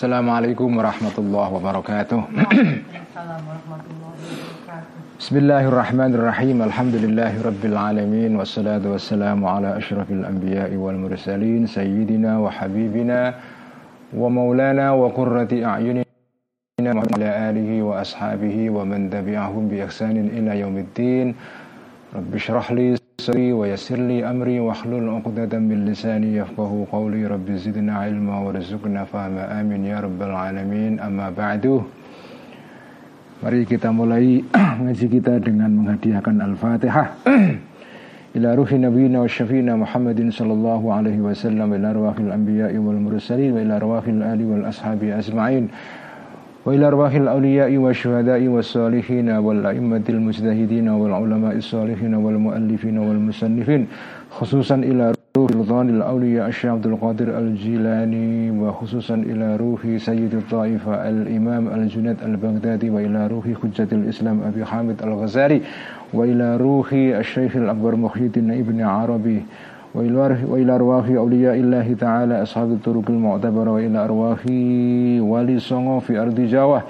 Assalamualaikum warahmatullahi wabarakatuh. Bismillahirrahmanirrahim. Alhamdulillahi rabbil alamin wassalatu wassalamu ala asyrafil anbiya'i wal mursalin sayyidina wa habibina wa maulana wa qurrati a'yunina wa ala alihi wa ashabihi wa man tabi'ahum bi ihsanin ila yaumiddin. Rabbi shrah li yassir li amri wa hlul 'uqdatam min lisani yafqahu qawli. Rabbi zidna ilma warzuqna fahma. Amin ya rabbal alamin. Amma ba'du. Mari kita mulai ngaji kita dengan menghadiahkan Al-Fatihah ila Muhammadin sallallahu alaihi wasallam ila arwahil wal mursalin wa ali wal ashabi وإلى أرواح الأولياء والشهداء والصالحين والأئمة المجتهدين والعلماء الصالحين والمؤلفين والمصنفين خصوصا إلى روح رضوان الأولياء الشيخ عبد القادر الجيلاني وخصوصا إلى روح سيد الطائفة الإمام الجنيد البغدادي وإلى روح حجة الإسلام أبي حامد الغزالي وإلى روح الشيخ الأكبر محي الدين ابن عربي وإلى أرواح أولياء الله تعالى أصحاب الطرق المعتبرة وإلى أرواح ولي صنع في أرض جاوة.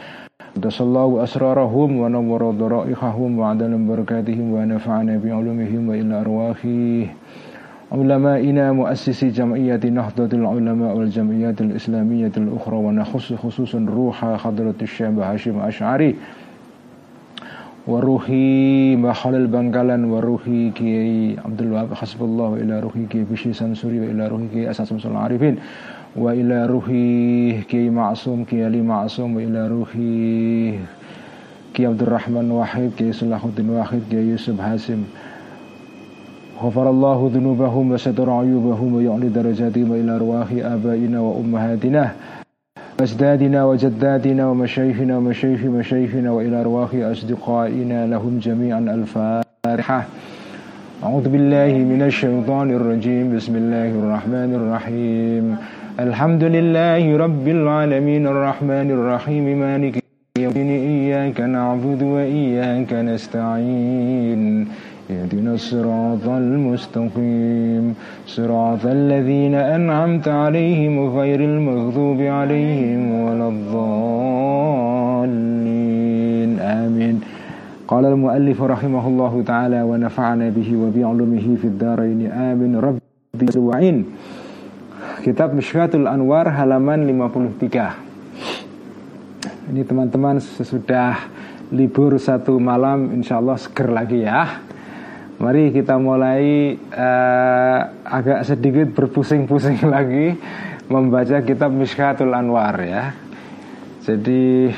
قدس الله أسرارهم ونور ضرائحهم وعدل بركاتهم ونفعنا بعلومهم وإلى أرواح علمائنا مؤسسي جمعية نهضة العلماء والجمعيات الإسلامية الأخرى ونخص خصوصا روح حضرة الشيخ هاشم أشعري. وروحي Khalil Bangkalan وروحي كي عبد الوهاب حسب الله وإلى روحي كي بشي سنسوري وإلى روحي كي أساس مسؤول العارفين وإلى روحي كي معصوم كي علي معصوم وإلى روحي كي عبد الرحمن واحد كي صلاح الدين واحد كي يوسف حاسم غفر الله ذنوبهم وستر عيوبهم ويعلي درجاتهم إلى أرواح آبائنا وأمهاتنا أجدادنا وجداتنا ومشايخنا ومشايخ مشايخنا وإلى أرواح أصدقائنا لهم جميعا الفاتحة. أعوذ بالله من الشيطان الرجيم. بسم الله الرحمن الرحيم. الحمد لله رب العالمين. الرحمن الرحيم. مالك يوم إياك نعبد وإياك نستعين. اهدنا الصراط المستقيم. صراط الذين أنعمت عليهم غير المغضوب عليهم ولا الضالين. آمين. قال المؤلف رحمه الله تعالى ونفعنا به وبعلمه في الدارين. آمين. ربي وعين Kitab Mishkatul Anwar halaman 53 Ini teman-teman sesudah libur satu malam insya Allah seger lagi ya. Mari kita mulai uh, agak sedikit berpusing-pusing lagi membaca kitab Mishkatul Anwar ya. Jadi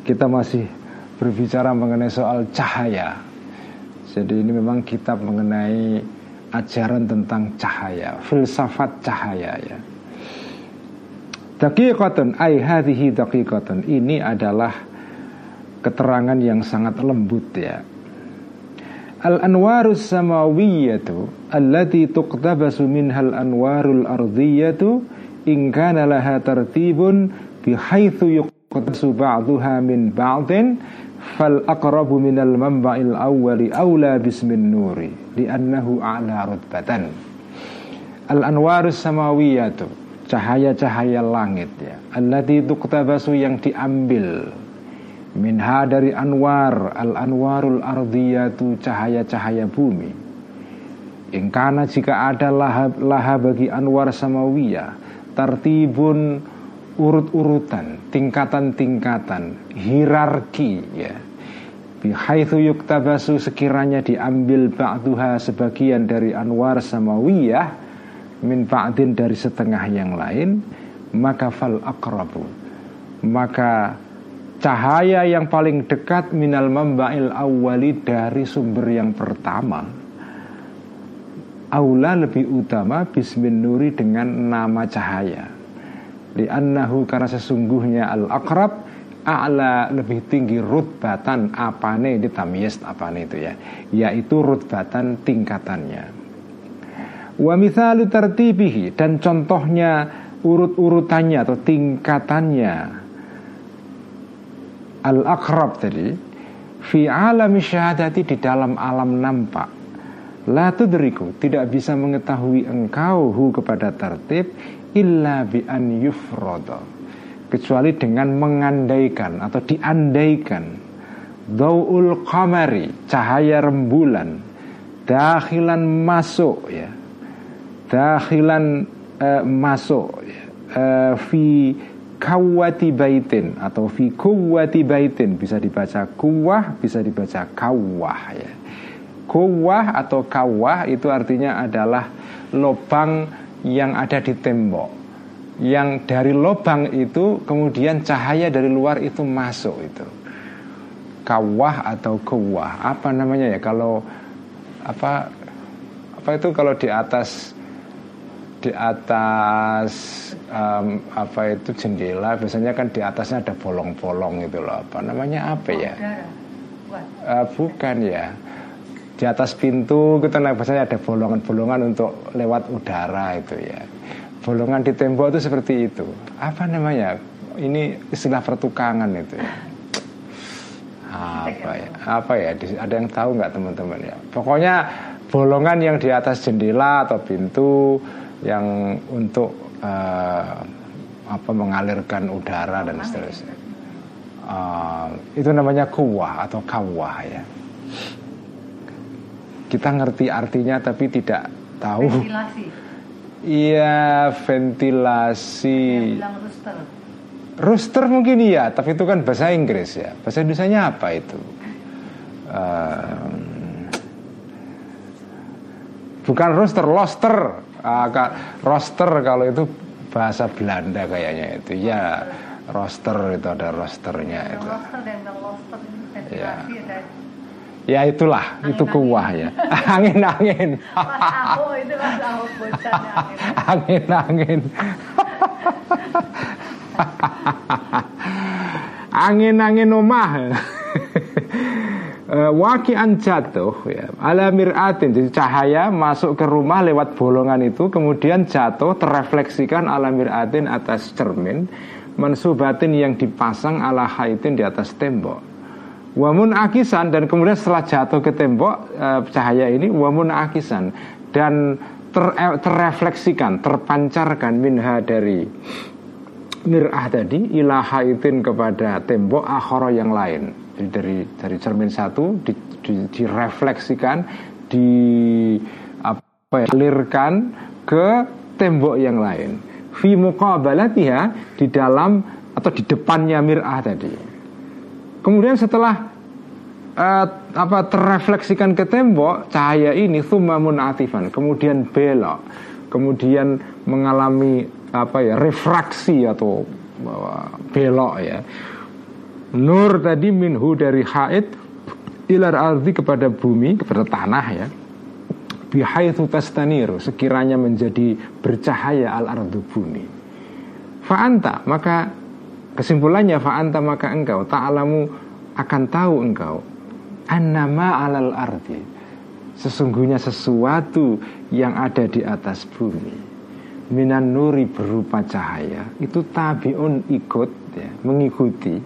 kita masih berbicara mengenai soal cahaya. Jadi ini memang kitab mengenai ajaran tentang cahaya, filsafat cahaya ya. Daqiqatun ay hadhihi daqiqatun. Ini adalah keterangan yang sangat lembut ya Al-anwarus samawiyatu allati tuqtabasu minhal anwarul ardiyatu in kana laha tartibun bihaitsu yuqtasu ba'daha min ba'din fal aqrabu minal manba'il awwali awla bismin nuri li'annahu a'la rutbatan. Al anwarus samawiyatu cahaya-cahaya langit ya allati tuqtabasu yang diambil Minha dari anwar Al anwarul ardiyatu Cahaya-cahaya bumi. Ingkana jika ada laha, laha bagi anwar samawiyah Tartibun urut-urutan Tingkatan-tingkatan Hierarki ya. Bihaithu yuktabasu sekiranya diambil ba'duha sebagian dari anwar samawiyah Min ba'din dari setengah yang lain Maka fal akrabu Maka cahaya yang paling dekat minal mamba'il awwali dari sumber yang pertama. Aula lebih utama bismin nuri dengan nama cahaya. Li'annahu karena sesungguhnya al-akrab A'la lebih tinggi rutbatan apane di tamyiz apane itu ya. Yaitu rutbatan tingkatannya. Wa mithalu tertibihi Dan contohnya urut-urutannya atau tingkatannya al-akrab tadi fi alam syahadati di dalam alam nampak. La tudriku tidak bisa mengetahui engkau hu kepada tertib illa bi an yufrada kecuali dengan mengandaikan atau diandaikan. Daul qamari cahaya rembulan. Dakhilan masuk ya. Dakhilan uh, masuk ya, uh, fi kawati baitin atau fi kuwati baitin. Bisa dibaca kuwah bisa dibaca kawah ya. Kuwah atau kawah itu artinya adalah lubang yang ada di tembok. Yang dari lubang itu kemudian cahaya dari luar itu masuk itu. Kawah atau kuwah. Apa namanya ya? Kalau apa apa itu? Kalau di atas di atas em, apa itu jendela. Biasanya kan di atasnya ada bolong-bolong gitu loh. Apa namanya apa ya. Eh, bukan ya. Di atas pintu kita nah, biasanya ada bolongan-bolongan untuk lewat udara itu ya. Bolongan di tembok itu seperti itu. Apa namanya? Ini istilah pertukangan itu ya. Apa ya? Apa ya? Ada yang tahu nggak teman-teman ya? Pokoknya bolongan yang di atas jendela atau pintu yang untuk eh, apa mengalirkan udara dan seterusnya Eh, itu namanya kuwah atau kawah ya kita ngerti artinya tapi tidak tahu Ventilasi. iya ventilasi bilang rooster. Rooster mungkin iya, tapi itu kan bahasa Inggris ya. Bahasa Indonesia apa itu? Ehm, bukan rooster, loster. Ka- roster kalau itu bahasa Belanda kayaknya itu. Ya, roster itu ada rosternya itu. ada. Ya itulah, itu kuah ya. Mas Aho bocannya akhirnya. Angin-angin. Angin-angin omah. Eh, Wakian jatuh ya. Ala miratin Jadi cahaya masuk ke rumah lewat bolongan itu Kemudian jatuh terrefleksikan ala miratin atas cermin Mansubatin yang dipasang ala haitin di atas tembok Wamun akisan dan kemudian setelah jatuh ke tembok eh, cahaya ini wamun akisan dan ter- eh, terrefleksikan, terpancarkan minha dari mir'ah tadi ila haitin kepada tembok akhara yang lain. Jadi dari dari cermin satu di, di, direfleksikan, di apa ya, alirkan ke tembok yang lain. Fi muqabalatiha di dalam atau di depannya mir'ah tadi. Kemudian setelah eh, apa terrefleksikan ke tembok cahaya ini thumma munatifan, kemudian belok, kemudian mengalami apa ya refraksi atau eh, belok ya. Nur tadi minhu dari haid ilar ardi kepada bumi kepada tanah ya. Bihaitsu tastaniru sekiranya menjadi bercahaya al ardu bumi. Fa'anta maka kesimpulannya fa'anta maka engkau ta'alamu akan tahu engkau annama alal ardi sesungguhnya sesuatu yang ada di atas bumi minan nuri berupa cahaya itu tabiun ikut ya, mengikuti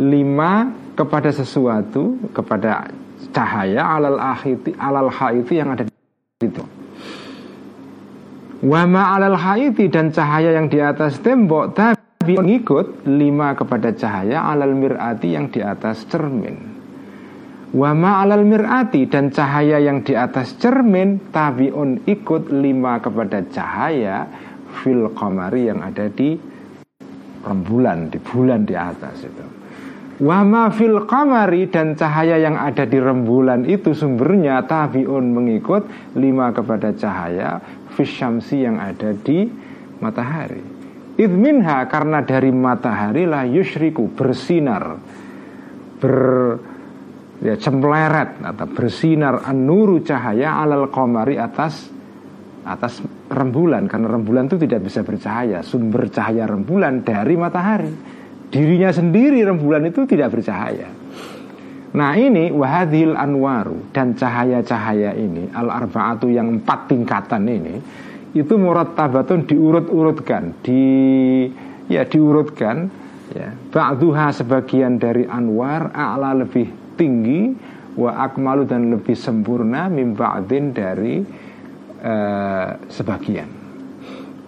lima kepada sesuatu kepada cahaya alal ahiti alal haiti yang ada di itu Wama alal haiti dan cahaya yang di atas tembok tapi mengikut lima kepada cahaya alal mirati yang di atas cermin. Wama alal mirati dan cahaya yang di atas cermin tabiun ikut lima kepada cahaya fil qamari yang ada di rembulan di bulan di atas itu. Wama fil qamari dan cahaya yang ada di rembulan itu sumbernya tabiun mengikut lima kepada cahaya fisyamsi yang ada di matahari. Idminha karena dari matahari lah yushriku bersinar ber ya atau bersinar anuru cahaya alal qamari atas atas rembulan karena rembulan itu tidak bisa bercahaya sumber cahaya rembulan dari matahari dirinya sendiri rembulan itu tidak bercahaya. Nah ini wahadhil anwaru dan cahaya-cahaya ini al arbaatu yang empat tingkatan ini itu murattabatun diurut-urutkan di ya diurutkan ya. Ba'duha sebagian dari anwar a'la lebih tinggi wa akmalu dan lebih sempurna mim ba'din dari eh, sebagian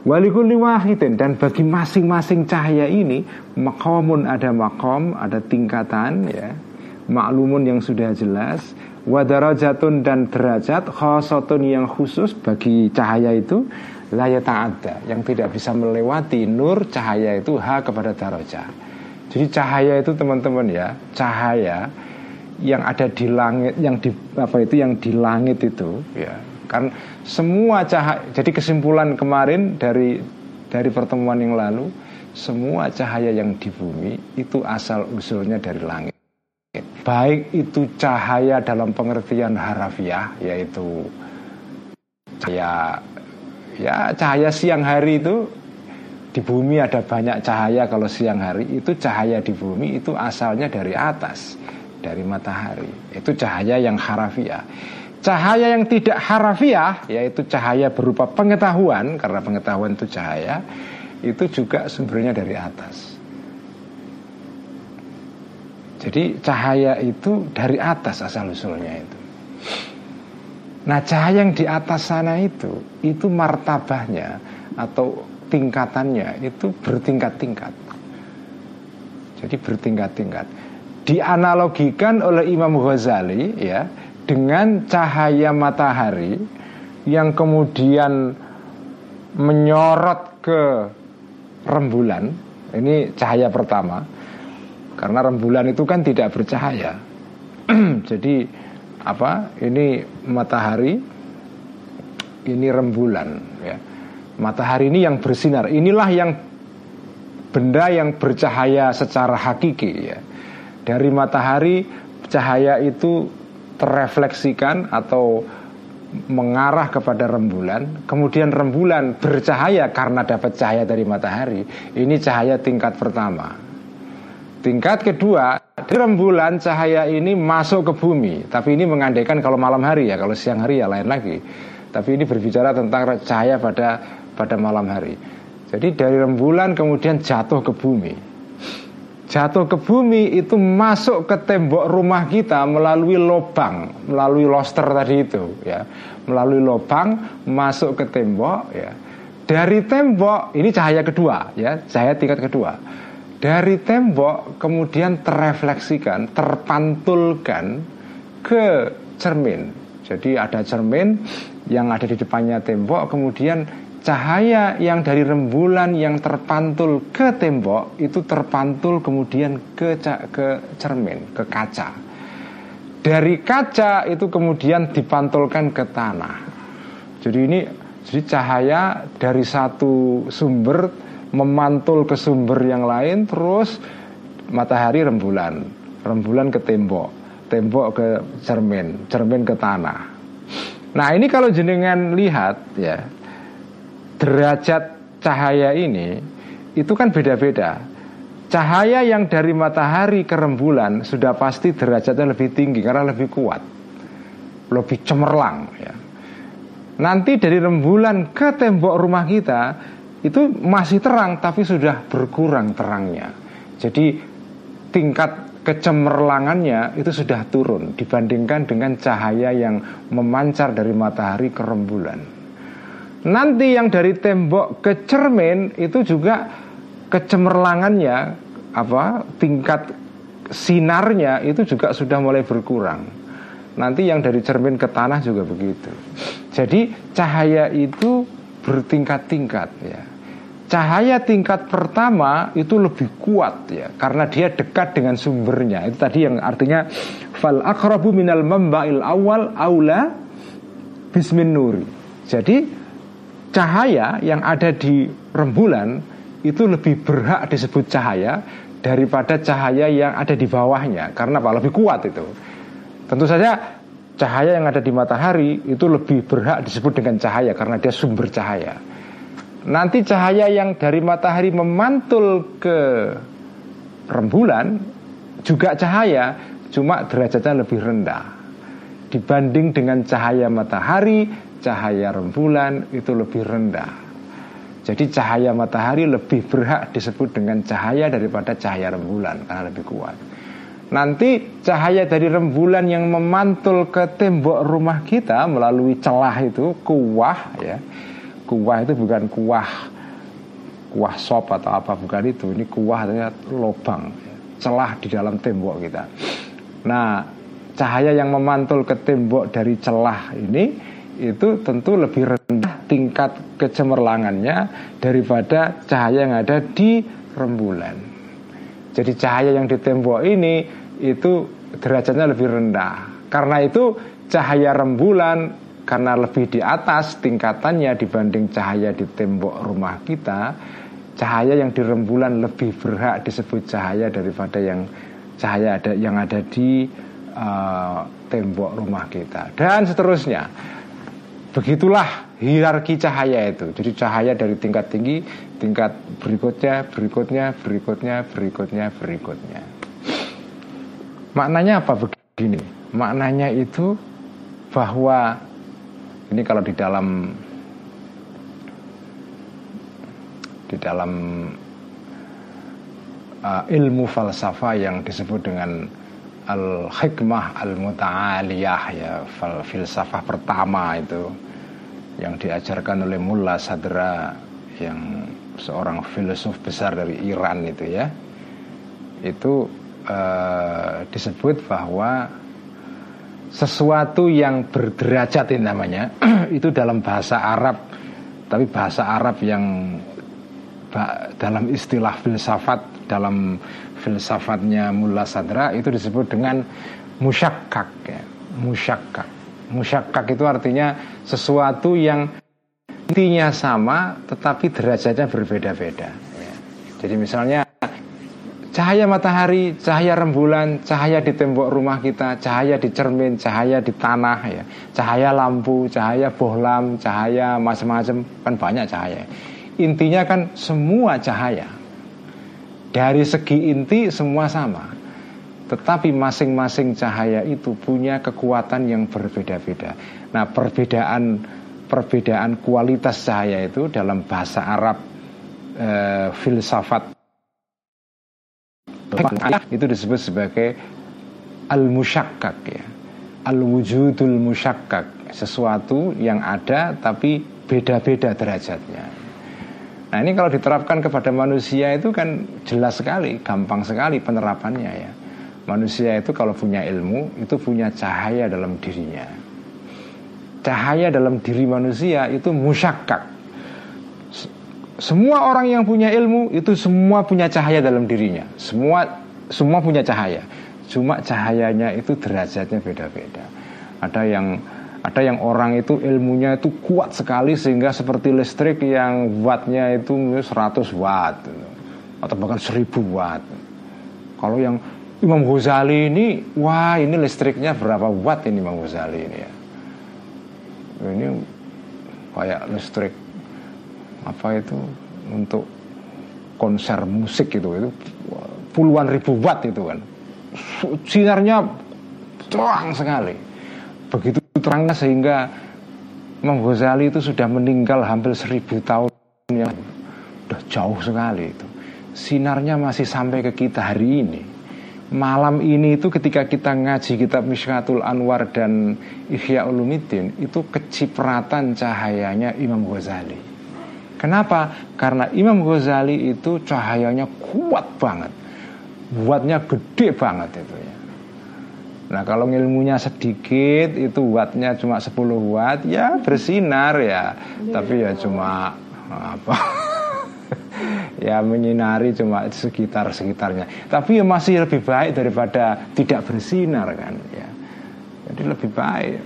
Walikuli wahidin dan bagi masing-masing cahaya ini makomun ada makom, ada tingkatan ya, maklumun yang sudah jelas, wadarajatun dan derajat khosotun yang khusus bagi cahaya itu layat ada yang tidak bisa melewati nur cahaya itu ha kepada daraja. Jadi cahaya itu teman-teman ya, cahaya yang ada di langit, yang di apa itu yang di langit itu ya kan semua cahaya jadi kesimpulan kemarin dari dari pertemuan yang lalu semua cahaya yang di bumi itu asal usulnya dari langit. Baik itu cahaya dalam pengertian harafiah yaitu cahaya ya cahaya siang hari itu di bumi ada banyak cahaya kalau siang hari itu cahaya di bumi itu asalnya dari atas dari matahari. Itu cahaya yang harafiah cahaya yang tidak harafiah yaitu cahaya berupa pengetahuan karena pengetahuan itu cahaya itu juga sumbernya dari atas jadi cahaya itu dari atas asal usulnya itu nah cahaya yang di atas sana itu itu martabahnya atau tingkatannya itu bertingkat-tingkat. Jadi bertingkat-tingkat. Dianalogikan oleh Imam Ghazali ya dengan cahaya matahari yang kemudian menyorot ke rembulan. Ini cahaya pertama. Karena rembulan itu kan tidak bercahaya. Jadi apa? Ini matahari, ini rembulan ya Matahari ini yang bersinar. Inilah yang benda yang bercahaya secara hakiki ya. Dari matahari cahaya itu terrefleksikan atau mengarah kepada rembulan, kemudian rembulan bercahaya karena dapat cahaya dari matahari. Ini cahaya tingkat pertama. Tingkat kedua, di rembulan cahaya ini masuk ke bumi, tapi ini mengandaikan kalau malam hari ya, kalau siang hari ya lain lagi. Tapi ini berbicara tentang cahaya pada pada malam hari. Jadi dari rembulan kemudian jatuh ke bumi. Jatuh ke bumi itu masuk ke tembok rumah kita melalui lubang, melalui loster tadi itu ya. Melalui lubang masuk ke tembok ya. Dari tembok ini cahaya kedua ya, cahaya tingkat kedua. Dari tembok kemudian terrefleksikan, terpantulkan ke cermin. Jadi ada cermin yang ada di depannya tembok kemudian cahaya yang dari rembulan yang terpantul ke tembok itu terpantul kemudian ke ke cermin, ke kaca. Dari kaca itu kemudian dipantulkan ke tanah. Jadi ini jadi cahaya dari satu sumber memantul ke sumber yang lain terus matahari rembulan, rembulan ke tembok, tembok ke cermin, cermin ke tanah. Nah, ini kalau jenengan lihat ya, derajat cahaya ini itu kan beda-beda. Cahaya yang dari matahari ke rembulan sudah pasti derajatnya lebih tinggi karena lebih kuat, lebih cemerlang. Ya. Nanti dari rembulan ke tembok rumah kita itu masih terang tapi sudah berkurang terangnya. Jadi tingkat kecemerlangannya itu sudah turun dibandingkan dengan cahaya yang memancar dari matahari ke rembulan. Nanti yang dari tembok ke cermin itu juga kecemerlangannya apa tingkat sinarnya itu juga sudah mulai berkurang. Nanti yang dari cermin ke tanah juga begitu. Jadi cahaya itu bertingkat-tingkat ya. Cahaya tingkat pertama itu lebih kuat ya karena dia dekat dengan sumbernya. Itu tadi yang artinya fal akrabu minal mamba'il awal aula bismin nuri. Jadi cahaya yang ada di rembulan itu lebih berhak disebut cahaya daripada cahaya yang ada di bawahnya karena apa? Lebih kuat itu. Tentu saja cahaya yang ada di matahari itu lebih berhak disebut dengan cahaya karena dia sumber cahaya. Nanti cahaya yang dari matahari memantul ke rembulan juga cahaya cuma derajatnya lebih rendah. Dibanding dengan cahaya matahari cahaya rembulan itu lebih rendah. Jadi cahaya matahari lebih berhak disebut dengan cahaya daripada cahaya rembulan karena lebih kuat. Nanti cahaya dari rembulan yang memantul ke tembok rumah kita melalui celah itu kuah ya. Kuah itu bukan kuah kuah sop atau apa bukan itu. Ini kuah artinya lubang, celah di dalam tembok kita. Nah, cahaya yang memantul ke tembok dari celah ini itu tentu lebih rendah tingkat kecemerlangannya daripada cahaya yang ada di rembulan. Jadi cahaya yang di tembok ini itu derajatnya lebih rendah. Karena itu cahaya rembulan karena lebih di atas tingkatannya dibanding cahaya di tembok rumah kita, cahaya yang di rembulan lebih berhak disebut cahaya daripada yang cahaya ada yang ada di uh, tembok rumah kita dan seterusnya begitulah hierarki cahaya itu. Jadi cahaya dari tingkat tinggi, tingkat berikutnya, berikutnya, berikutnya, berikutnya, berikutnya. Maknanya apa begini? Maknanya itu bahwa ini kalau di dalam di dalam uh, ilmu falsafah yang disebut dengan al hikmah al muta'aliyah ya fal filsafah pertama itu yang diajarkan oleh Mullah Sadra yang seorang filsuf besar dari Iran itu ya itu uh, disebut bahwa sesuatu yang berderajat ini namanya itu dalam bahasa Arab tapi bahasa Arab yang dalam istilah filsafat dalam filsafatnya Mullah Sadra itu disebut dengan musyakkak ya. musyakkak musyakkak itu artinya sesuatu yang intinya sama tetapi derajatnya berbeda-beda ya. jadi misalnya Cahaya matahari, cahaya rembulan, cahaya di tembok rumah kita, cahaya di cermin, cahaya di tanah ya. Cahaya lampu, cahaya bohlam, cahaya macam-macam kan banyak cahaya. Intinya kan semua cahaya. Dari segi inti semua sama. Tetapi masing-masing cahaya itu punya kekuatan yang berbeda-beda. Nah, perbedaan perbedaan kualitas cahaya itu dalam bahasa Arab eh, filsafat itu disebut sebagai al-musyakkak ya. Al-wujudul musyakkak, sesuatu yang ada tapi beda-beda derajatnya. Nah, ini kalau diterapkan kepada manusia itu kan jelas sekali, gampang sekali penerapannya ya. Manusia itu kalau punya ilmu itu punya cahaya dalam dirinya. Cahaya dalam diri manusia itu musyakkak, semua orang yang punya ilmu itu semua punya cahaya dalam dirinya. Semua semua punya cahaya. Cuma cahayanya itu derajatnya beda-beda. Ada yang ada yang orang itu ilmunya itu kuat sekali sehingga seperti listrik yang wattnya itu 100 watt atau bahkan 1000 watt. Kalau yang Imam Ghazali ini, wah ini listriknya berapa watt ini Imam Ghazali ini ya. Ini kayak listrik apa itu untuk konser musik itu itu puluhan ribu watt itu kan. Sinarnya terang sekali. Begitu terangnya sehingga Imam Ghazali itu sudah meninggal hampir seribu tahun yang sudah jauh sekali itu. Sinarnya masih sampai ke kita hari ini malam ini itu ketika kita ngaji kitab Mishkatul Anwar dan Ihya Ulumuddin itu kecipratan cahayanya Imam Ghazali Kenapa? Karena Imam Ghazali itu cahayanya kuat banget. Buatnya gede banget itu ya. Nah kalau ilmunya sedikit itu wattnya cuma 10 watt ya bersinar ya. Tapi ya cuma apa ya menyinari cuma sekitar sekitarnya tapi ya masih lebih baik daripada tidak bersinar kan ya jadi lebih baik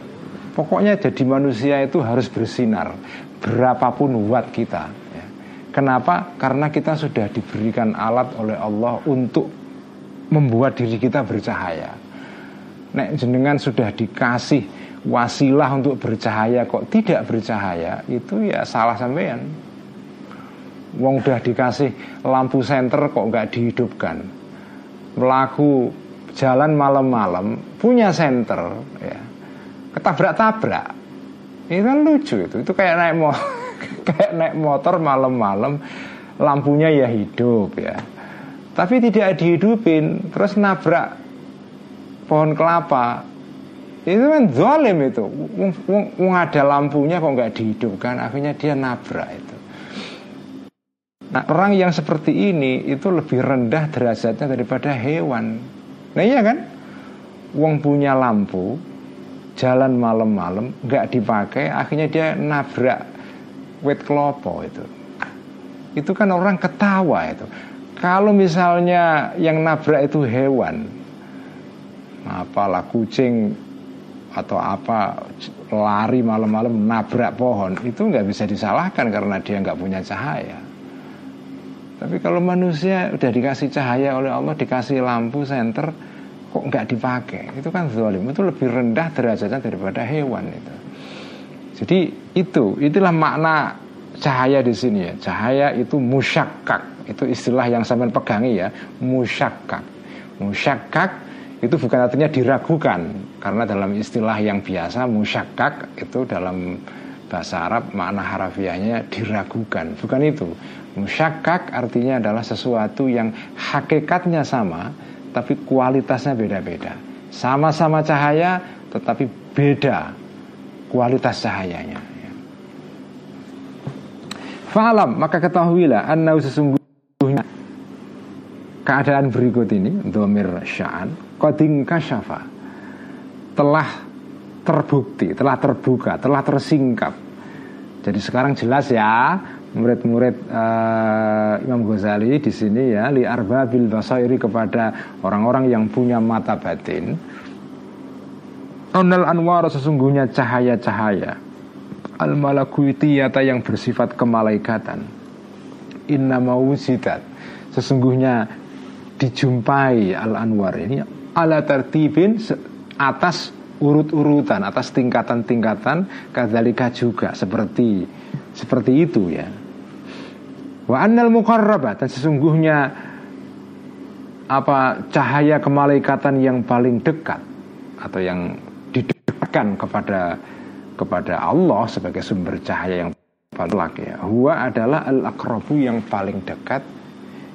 pokoknya jadi manusia itu harus bersinar berapapun watt kita. Ya. Kenapa? Karena kita sudah diberikan alat oleh Allah untuk membuat diri kita bercahaya. Nek jenengan sudah dikasih wasilah untuk bercahaya kok tidak bercahaya, itu ya salah sampean. Wong udah dikasih lampu senter kok nggak dihidupkan. Melaku jalan malam-malam punya senter ya. Ketabrak-tabrak ini kan lucu itu. Itu kayak naik mo kayak naik motor malam-malam lampunya ya hidup ya. Tapi tidak dihidupin, terus nabrak pohon kelapa. Itu kan zalim itu. Wong ada lampunya kok nggak dihidupkan, akhirnya dia nabrak itu. Nah, orang yang seperti ini itu lebih rendah derajatnya daripada hewan. Nah iya kan? Wong punya lampu, jalan malam-malam nggak dipakai akhirnya dia nabrak wet klopo itu itu kan orang ketawa itu kalau misalnya yang nabrak itu hewan apalah kucing atau apa lari malam-malam nabrak pohon itu nggak bisa disalahkan karena dia nggak punya cahaya tapi kalau manusia udah dikasih cahaya oleh Allah dikasih lampu senter kok nggak dipakai? Itu kan zalim. Itu lebih rendah derajatnya daripada hewan itu. Jadi itu, itulah makna cahaya di sini ya. Cahaya itu musyakkak. Itu istilah yang sampean pegangi ya, musyakkak. Musyakkak itu bukan artinya diragukan. Karena dalam istilah yang biasa musyakkak itu dalam bahasa Arab makna harafiahnya diragukan. Bukan itu musyakkak artinya adalah sesuatu yang hakikatnya sama tapi kualitasnya beda-beda. Sama-sama cahaya tetapi beda kualitas cahayanya. Fa'alam maka ketahuilah anna sesungguhnya keadaan berikut ini domir sya'an qading kasyafa telah terbukti, telah terbuka, telah tersingkap. Jadi sekarang jelas ya murid-murid uh, Imam Ghazali di sini ya li arbabil basairi kepada orang-orang yang punya mata batin. Onal anwar sesungguhnya cahaya-cahaya al malakuitiyata yang bersifat kemalaikatan. Inna mawuzidat sesungguhnya dijumpai al anwar ini ala tertibin atas urut-urutan atas tingkatan-tingkatan kadzalika juga seperti seperti itu ya. Wa annal muqarrabat dan sesungguhnya apa cahaya kemalaikatan yang paling dekat atau yang didekatkan kepada kepada Allah sebagai sumber cahaya yang paling ya. Huwa adalah al-aqrabu yang paling dekat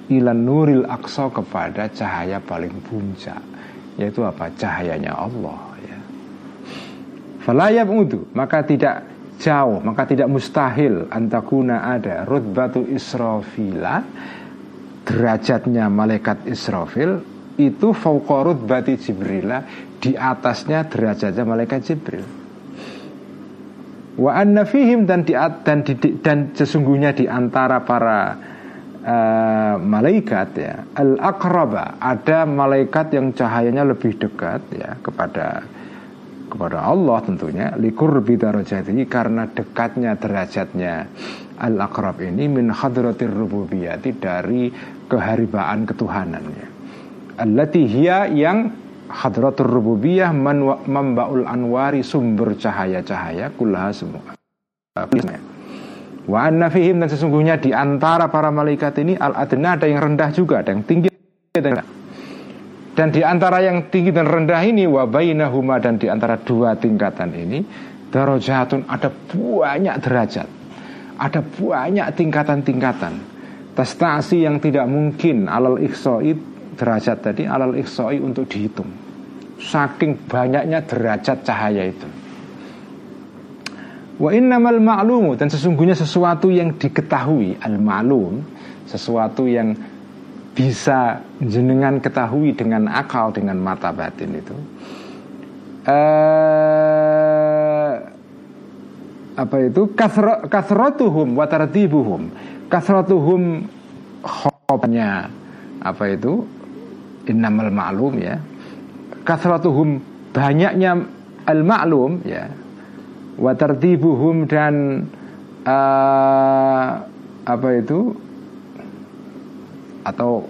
ilan nuril aqsa kepada cahaya paling puncak yaitu apa cahayanya Allah Falayab udu maka tidak jauh maka tidak mustahil antakuna ada rutbatu Israfila derajatnya malaikat Israfil itu fauqa rutbati Jibrila di atasnya derajatnya malaikat Jibril. Wa anna fihim dan di, dan di, dan sesungguhnya di antara para uh, malaikat ya al akraba ada malaikat yang cahayanya lebih dekat ya kepada kepada Allah tentunya likur darajatihi karena dekatnya derajatnya. Al akrab ini min hadratir rububiyati dari keharibaan ketuhanannya. Allati hiya yang hadratur rububiyah membaul anwari sumber cahaya-cahaya kullaha semua. Wa anna fihim dan sesungguhnya di antara para malaikat ini al adna ada yang rendah juga ada yang tinggi ada yang dan di antara yang tinggi dan rendah ini wabainahuma dan di antara dua tingkatan ini darajatun ada banyak derajat. Ada banyak tingkatan-tingkatan. Testasi yang tidak mungkin alal ikhsoi derajat tadi alal ikhsoi untuk dihitung. Saking banyaknya derajat cahaya itu. Wa innamal ma'lumu dan sesungguhnya sesuatu yang diketahui al ma'lum sesuatu yang bisa jenengan ketahui dengan akal dengan mata batin itu. Uh, apa itu? Kasrotuhum watartibuhum kasrotuhum khobnya. Apa itu? Innamal ma'lum ya. Kasrotuhum banyaknya al ma'lum ya watartibuhum dan uh, apa itu atau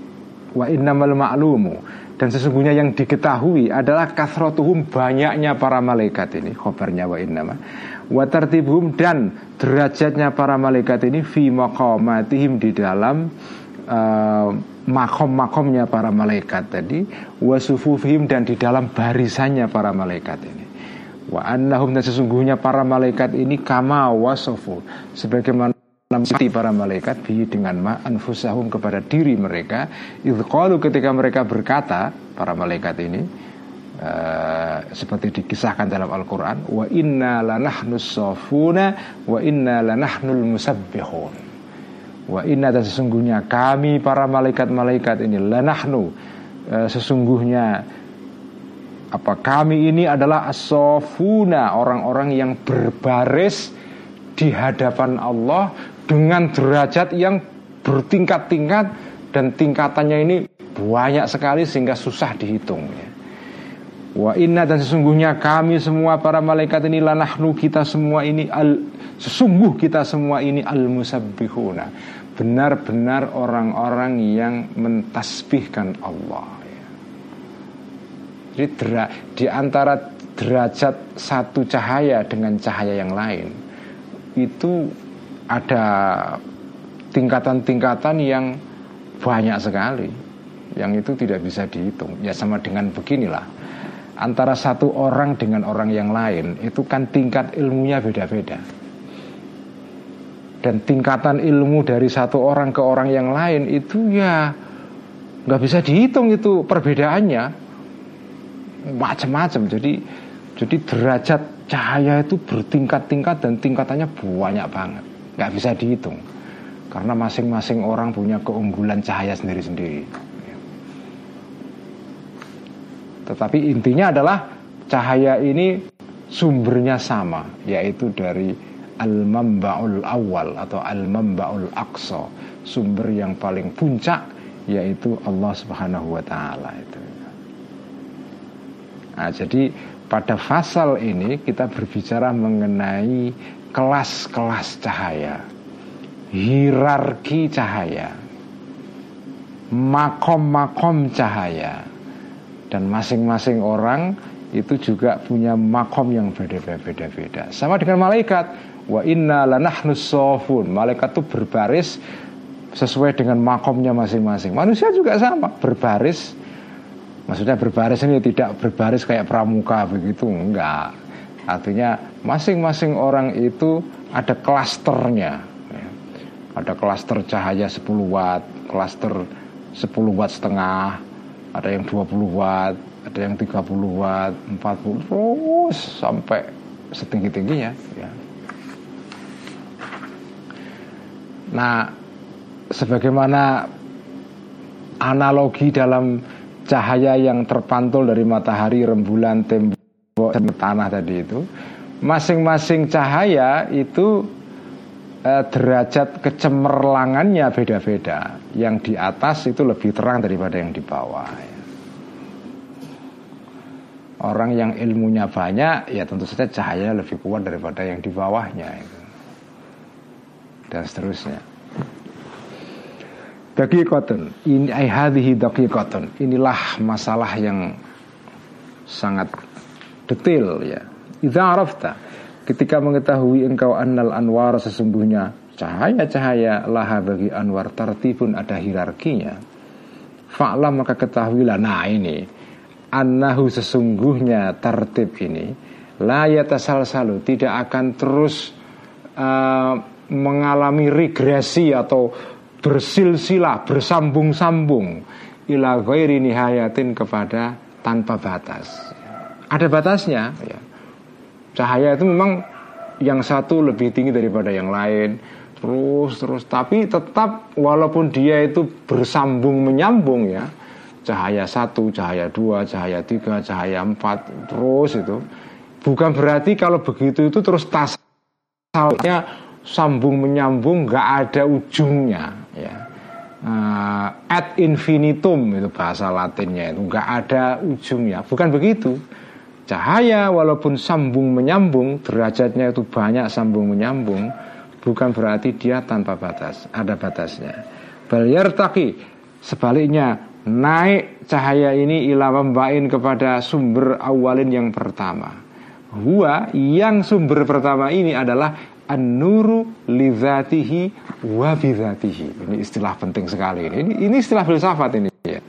wa innamal ma'lumu. Dan sesungguhnya yang diketahui adalah kasrotuhum banyaknya para malaikat ini khobarnya wa innama. Wa tartibuhum dan derajatnya para malaikat ini fi maqamatihim di dalam uh, makom-makomnya para malaikat tadi wa sufufihim dan di dalam barisannya para malaikat ini. Wa annahum dan sesungguhnya para malaikat ini kama wasofu sebagaimana namati para malaikat bi dengan ma anfusahum kepada diri mereka idqalu ketika mereka berkata para malaikat ini uh, seperti dikisahkan dalam Al-Qur'an wa inna lanahnu safuna wa inna lanahnul musabbihun wa inna dan sesungguhnya kami para malaikat-malaikat ini lanahnu uh, sesungguhnya apa kami ini adalah asofuna orang-orang yang berbaris di hadapan Allah dengan derajat yang bertingkat-tingkat dan tingkatannya ini banyak sekali sehingga susah dihitung ya. Wa inna dan sesungguhnya kami semua para malaikat ini lanahnu kita semua ini al sesungguh kita semua ini al musabbihuna benar-benar orang-orang yang mentasbihkan Allah ya. Jadi dera, di antara derajat satu cahaya dengan cahaya yang lain itu ada tingkatan-tingkatan yang banyak sekali yang itu tidak bisa dihitung. Ya sama dengan beginilah. Antara satu orang dengan orang yang lain itu kan tingkat ilmunya beda-beda. Dan tingkatan ilmu dari satu orang ke orang yang lain itu ya nggak bisa dihitung itu perbedaannya. Macam-macam. Jadi jadi derajat cahaya itu bertingkat-tingkat dan tingkatannya banyak banget nggak bisa dihitung karena masing-masing orang punya keunggulan cahaya sendiri-sendiri. Tetapi intinya adalah cahaya ini sumbernya sama, yaitu dari al-mamba'ul awal atau al-mamba'ul aqsa, sumber yang paling puncak yaitu Allah Subhanahu wa taala itu. Nah, jadi pada fasal ini kita berbicara mengenai kelas-kelas cahaya hierarki cahaya, makom-makom cahaya, dan masing-masing orang itu juga punya makom yang beda-beda. Sama dengan malaikat, wa inna lanahnu sofun. Malaikat itu berbaris sesuai dengan makomnya masing-masing. Manusia juga sama, berbaris. Maksudnya berbaris ini tidak berbaris kayak pramuka begitu, enggak. Artinya masing-masing orang itu ada klasternya ada klaster cahaya 10 watt, klaster 10 watt setengah, ada yang 20 watt, ada yang 30 watt, 40 terus sampai setinggi-tingginya ya. Nah, sebagaimana analogi dalam cahaya yang terpantul dari matahari, rembulan, tembok, tanah tadi itu, masing-masing cahaya itu eh, derajat kecemerlangannya beda-beda. Yang di atas itu lebih terang daripada yang di bawah. Ya. Orang yang ilmunya banyak, ya tentu saja cahaya lebih kuat daripada yang di bawahnya. Itu. Dan seterusnya. Daqiqatun ini hadhihi daqiqatun. Inilah masalah yang sangat detail ya. Idza arafta Ketika mengetahui engkau annal anwar sesungguhnya cahaya-cahaya laha bagi anwar tertibun ada hierarkinya. Fa'lam maka ketahuilah nah ini annahu sesungguhnya tertib ini la yatasal-salu tidak akan terus uh, mengalami regresi atau bersilsilah bersambung-sambung ila ghairi nihayatin kepada tanpa batas. Ada batasnya. Ya cahaya itu memang yang satu lebih tinggi daripada yang lain. Terus terus. Tapi tetap walaupun dia itu bersambung menyambung ya. Cahaya satu cahaya dua cahaya tiga cahaya empat. Terus itu. Bukan berarti kalau begitu itu terus tasalnya sambung menyambung nggak ada ujungnya ya. Uh, ad infinitum itu bahasa latinnya itu. Nggak ada ujungnya. Bukan begitu Cahaya walaupun sambung menyambung Derajatnya itu banyak sambung menyambung Bukan berarti dia tanpa batas Ada batasnya. Balyar taki Sebaliknya naik cahaya ini ila membain kepada sumber awalin yang pertama. Hua yang sumber pertama ini adalah An-nuru wa bidhatihi Ini istilah penting sekali ini. Ini, ini istilah filsafat ini. Ya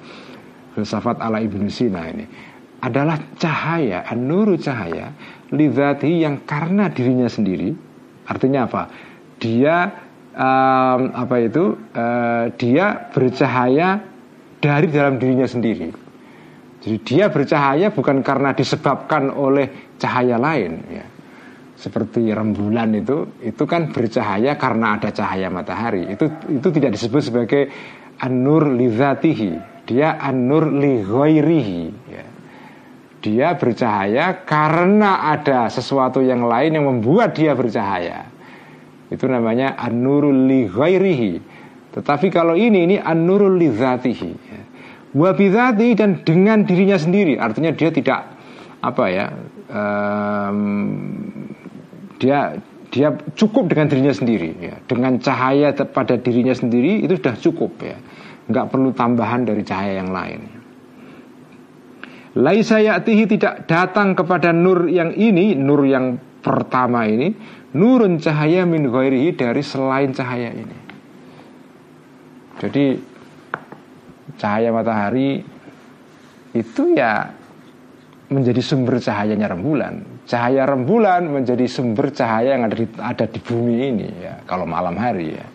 Filsafat ala Ibnu Sina ini adalah cahaya, an-nuru cahaya lidhati yang karena dirinya sendiri. Artinya apa? Dia um, apa itu? Uh, dia bercahaya dari dalam dirinya sendiri. Jadi dia bercahaya bukan karena disebabkan oleh cahaya lain ya. Seperti rembulan itu itu kan bercahaya karena ada cahaya matahari. Itu itu tidak disebut sebagai an-nur lidzatihi. Dia an-nur li ya dia bercahaya karena ada sesuatu yang lain yang membuat dia bercahaya. Itu namanya an-nurul li. Tetapi kalau ini ini an-nurul li dzatihi. Wa dan dengan dirinya sendiri. Artinya dia tidak apa ya? Um, dia dia cukup dengan dirinya sendiri ya. Dengan cahaya pada dirinya sendiri itu sudah cukup ya. Enggak perlu tambahan dari cahaya yang lain. Laisa ya'tihi tidak datang kepada nur yang ini, nur yang pertama ini nurun cahaya min ghairihi dari selain cahaya ini. Jadi cahaya matahari itu ya menjadi sumber cahayanya rembulan. Cahaya rembulan menjadi sumber cahaya yang ada di, ada di bumi ini ya kalau malam hari ya.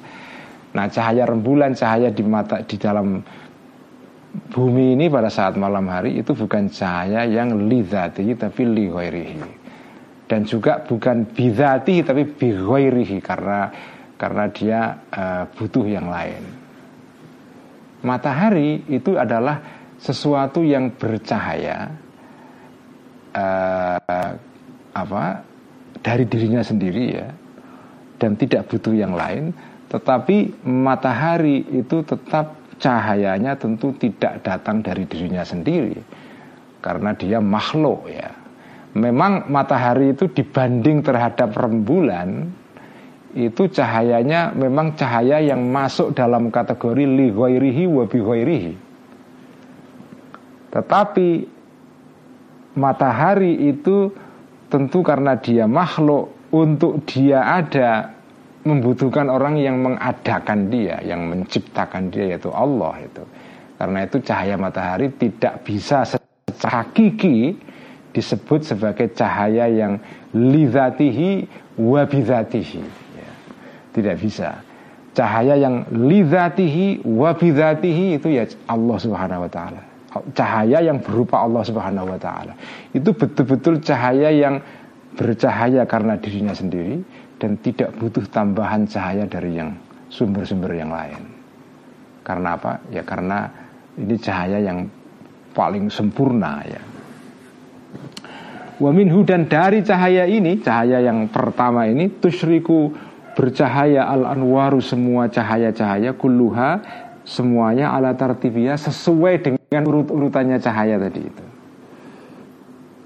Nah, cahaya rembulan, cahaya di mata di dalam bumi ini pada saat malam hari itu bukan cahaya yang lidati tapi li dan juga bukan bidati tapi bighairihi karena karena dia uh, butuh yang lain. Matahari itu adalah sesuatu yang bercahaya uh, apa dari dirinya sendiri ya dan tidak butuh yang lain, tetapi matahari itu tetap cahayanya tentu tidak datang dari dirinya sendiri karena dia makhluk ya memang matahari itu dibanding terhadap rembulan itu cahayanya memang cahaya yang masuk dalam kategori li ghairihi wa bi ghairihi. Tetapi matahari itu tentu karena dia makhluk untuk dia ada membutuhkan orang yang mengadakan dia, yang menciptakan dia yaitu Allah itu. Karena itu cahaya matahari tidak bisa secara hakiki disebut sebagai cahaya yang lidatihi wabidatihi ya. tidak bisa cahaya yang lidatihi wabidatihi itu ya Allah subhanahu wa ta'ala cahaya yang berupa Allah subhanahu wa ta'ala itu betul-betul cahaya yang bercahaya karena dirinya sendiri dan tidak butuh tambahan cahaya dari yang sumber-sumber yang lain karena apa ya karena ini cahaya yang paling sempurna ya Wa minhu dan dari cahaya ini, cahaya yang pertama ini tusyriku bercahaya al anwaru semua cahaya-cahaya kulluha semuanya ala tartibiyah sesuai dengan urut-urutannya cahaya tadi itu.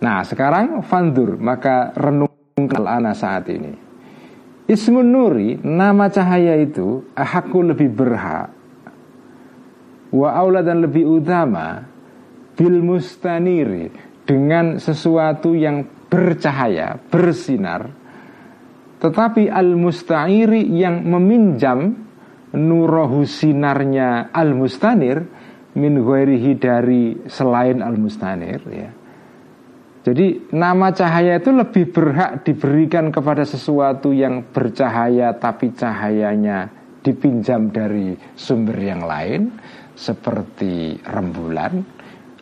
Nah, sekarang fandur maka renungkan ana saat ini. Ismun nuri nama cahaya itu ahakku lebih berhak wa aula dan lebih utama bil mustaniri dengan sesuatu yang bercahaya, bersinar. Tetapi al-musta'iri yang meminjam nurahu sinarnya al-mustanir min ghairihi dari selain al-mustanir ya. Jadi nama cahaya itu lebih berhak diberikan kepada sesuatu yang bercahaya tapi cahayanya dipinjam dari sumber yang lain seperti rembulan.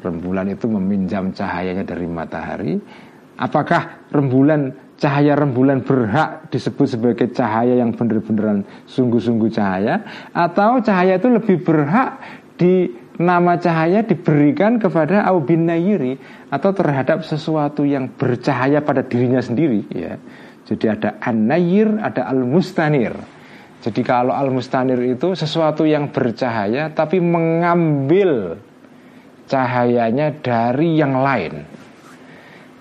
Rembulan itu meminjam cahayanya dari matahari. Apakah rembulan cahaya rembulan berhak disebut sebagai cahaya yang benar-beneran sungguh-sungguh cahaya? Atau cahaya itu lebih berhak di nama cahaya diberikan kepada Aubin Nayiri atau terhadap sesuatu yang bercahaya pada dirinya sendiri ya. Jadi ada An-Nayir, ada Al-Mustanir. Jadi kalau Al-Mustanir itu sesuatu yang bercahaya tapi mengambil cahayanya dari yang lain.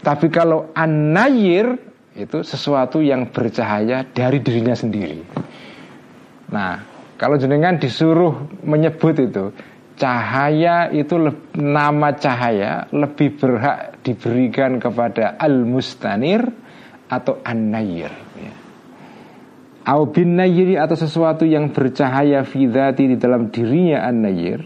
Tapi kalau anayir itu sesuatu yang bercahaya dari dirinya sendiri. Nah, kalau jenengan disuruh menyebut itu cahaya itu nama cahaya lebih berhak diberikan kepada al-mustanir atau an-nayir ya. Bin nayiri atau sesuatu yang bercahaya fidati di dalam dirinya an-nayir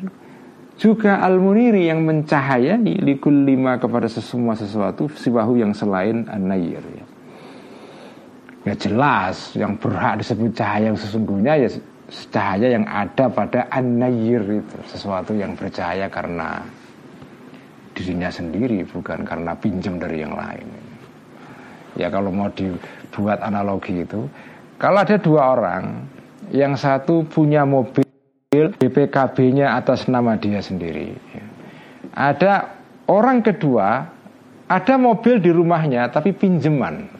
juga al-muniri yang mencahayai likul lima kepada semua sesuatu siwahu yang selain an-nayir ya. ya jelas yang berhak disebut cahaya yang sesungguhnya ya cahaya yang ada pada an-nayir itu sesuatu yang bercahaya karena dirinya sendiri bukan karena pinjam dari yang lain ya kalau mau dibuat analogi itu kalau ada dua orang yang satu punya mobil BPKB-nya atas nama dia sendiri. Ada orang kedua, ada mobil di rumahnya tapi pinjaman.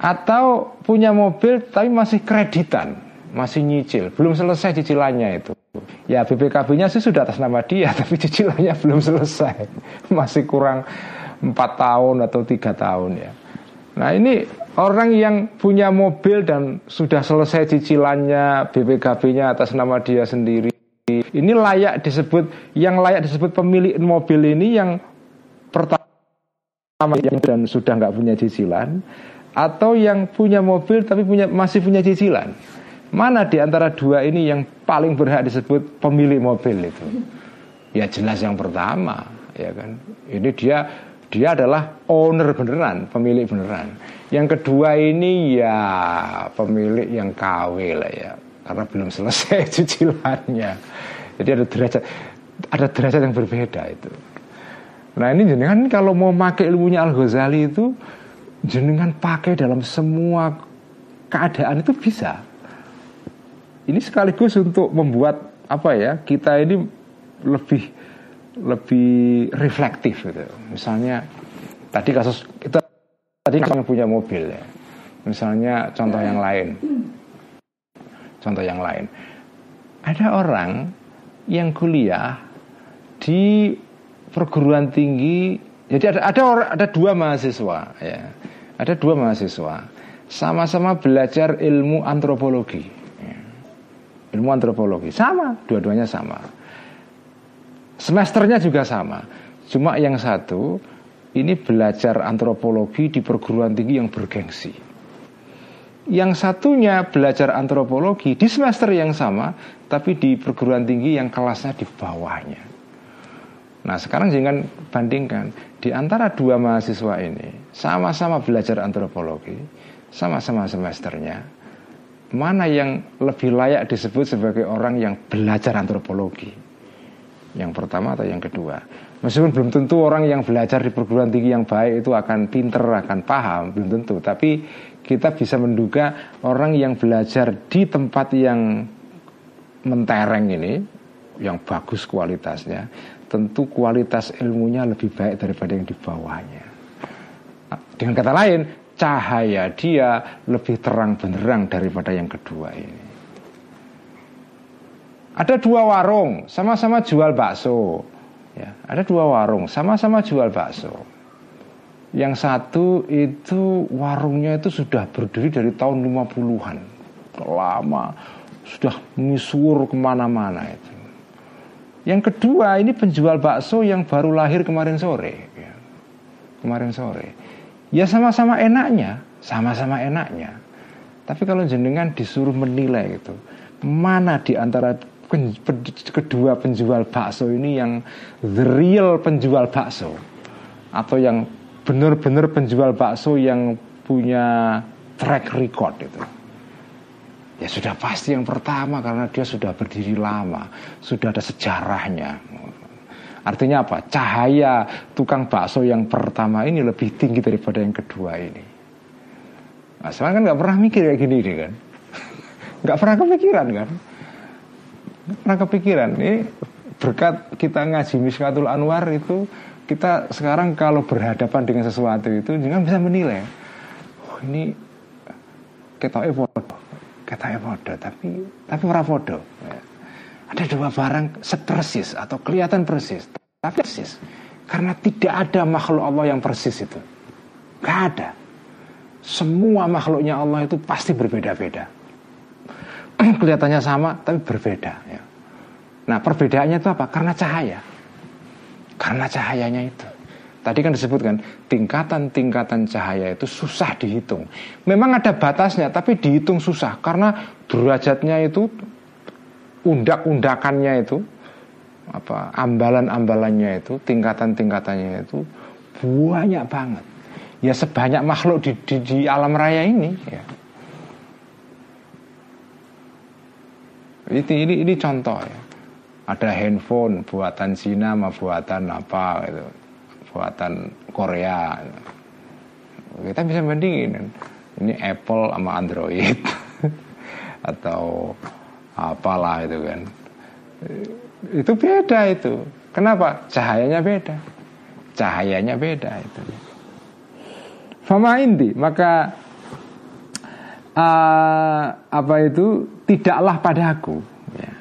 Atau punya mobil tapi masih kreditan, masih nyicil, belum selesai cicilannya itu. Ya BPKB-nya sih sudah atas nama dia, tapi cicilannya belum selesai, masih kurang empat tahun atau tiga tahun ya. Nah ini orang yang punya mobil dan sudah selesai cicilannya BPKB-nya atas nama dia sendiri. Ini layak disebut yang layak disebut pemilik mobil ini yang pertama dan sudah nggak punya cicilan atau yang punya mobil tapi punya masih punya cicilan. Mana di antara dua ini yang paling berhak disebut pemilik mobil itu? Ya jelas yang pertama, ya kan. Ini dia dia adalah owner beneran, pemilik beneran. Yang kedua ini ya pemilik yang KW lah ya, karena belum selesai cicilannya. Jadi ada derajat ada derajat yang berbeda itu. Nah ini jenengan kalau mau pakai ilmunya Al Ghazali itu jenengan pakai dalam semua keadaan itu bisa. Ini sekaligus untuk membuat apa ya kita ini lebih lebih reflektif gitu. Misalnya tadi kasus kita tadi kami punya mobil ya. Misalnya contoh yang lain. Contoh yang lain. Ada orang yang kuliah di perguruan tinggi jadi ada ada ada dua mahasiswa ya ada dua mahasiswa sama-sama belajar ilmu antropologi. Ilmu antropologi. Sama dua-duanya sama. Semesternya juga sama. Cuma yang satu ini belajar antropologi di perguruan tinggi yang bergengsi. Yang satunya belajar antropologi di semester yang sama tapi di perguruan tinggi yang kelasnya di bawahnya. Nah sekarang jangan bandingkan. Di antara dua mahasiswa ini sama-sama belajar antropologi, sama-sama semesternya, mana yang lebih layak disebut sebagai orang yang belajar antropologi? Yang pertama atau yang kedua? Meskipun belum tentu orang yang belajar di perguruan tinggi yang baik itu akan pinter, akan paham, belum tentu. Tapi kita bisa menduga orang yang belajar di tempat yang mentereng ini, yang bagus kualitasnya, tentu kualitas ilmunya lebih baik daripada yang di bawahnya. Dengan kata lain, cahaya dia lebih terang benderang daripada yang kedua ini. Ada dua warung, sama-sama jual bakso. Ya, ada dua warung, sama-sama jual bakso. Yang satu itu warungnya itu sudah berdiri dari tahun 50-an. Lama, sudah misur ke mana-mana itu. Yang kedua ini penjual bakso yang baru lahir kemarin sore. Ya. Kemarin sore. Ya sama-sama enaknya, sama-sama enaknya. Tapi kalau jenengan disuruh menilai itu, mana di antara kedua penjual bakso ini yang the real penjual bakso atau yang benar-benar penjual bakso yang punya track record itu. Ya sudah pasti yang pertama karena dia sudah berdiri lama, sudah ada sejarahnya. Artinya apa? Cahaya tukang bakso yang pertama ini lebih tinggi daripada yang kedua ini. Nah, saya kan nggak pernah mikir kayak gini deh kan, nggak pernah kepikiran kan, gak pernah kepikiran. Ini berkat kita ngaji Miskatul Anwar itu kita sekarang kalau berhadapan dengan sesuatu itu jangan bisa menilai. Oh, ini kita bodoh katanya podo tapi tapi ora ya. Ada dua barang sepersis atau kelihatan persis tapi persis. Karena tidak ada makhluk Allah yang persis itu. Gak ada. Semua makhluknya Allah itu pasti berbeda-beda. Kelihatannya sama tapi berbeda ya. nah perbedaannya itu apa? Karena cahaya. Karena cahayanya itu. Tadi kan disebutkan tingkatan-tingkatan cahaya itu susah dihitung. Memang ada batasnya, tapi dihitung susah. Karena derajatnya itu undak-undakannya itu apa ambalan-ambalannya itu tingkatan-tingkatannya itu banyak banget. Ya sebanyak makhluk di, di, di alam raya ini. Ya. Ini, ini, ini contoh ya. Ada handphone buatan Cina sama buatan apa gitu buatan Korea kita bisa bandingin ini Apple sama Android atau apalah itu kan. Itu beda itu. Kenapa? Cahayanya beda. Cahayanya beda itu. Fama inti maka uh, apa itu? Tidaklah padaku ya.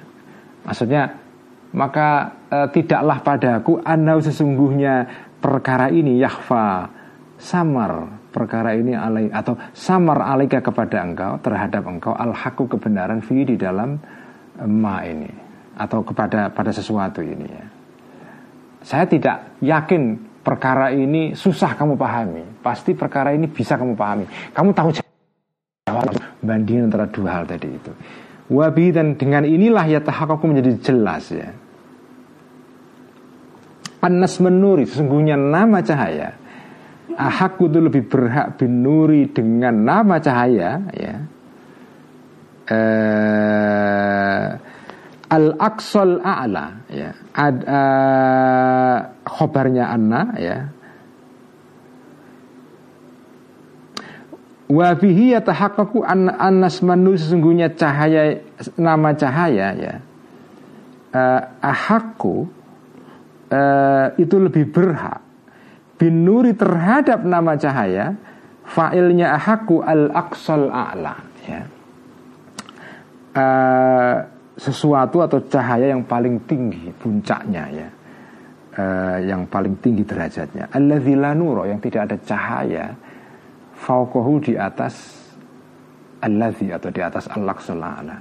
maksudnya maka uh, tidaklah padaku anau sesungguhnya perkara ini yahfa samar perkara ini alai atau samar alaika kepada engkau terhadap engkau al haku kebenaran fi di dalam ma ini atau kepada pada sesuatu ini ya. Saya tidak yakin perkara ini susah kamu pahami, pasti perkara ini bisa kamu pahami. Kamu tahu jawab bandingin antara dua hal tadi itu. Wabi dan dengan inilah ya tahakaku menjadi jelas ya. Anas menuri sesungguhnya nama cahaya. Ahakku itu lebih berhak binuri dengan nama cahaya ya. Eh, al aqsal a'la ya. Ad, uh, khobarnya anna ya. Wa fihi yatahaqqaqu an annas manu sesungguhnya cahaya nama cahaya ya. Uh, ahakku uh, itu lebih berhak binuri terhadap nama cahaya fa'ilnya ahakku al aqsal a'la ya. Uh, sesuatu atau cahaya yang paling tinggi puncaknya ya. Uh, yang paling tinggi derajatnya. Alladzi la nuro yang tidak ada cahaya fauqahu di atas alladzi atau di atas al-aqsal a'la.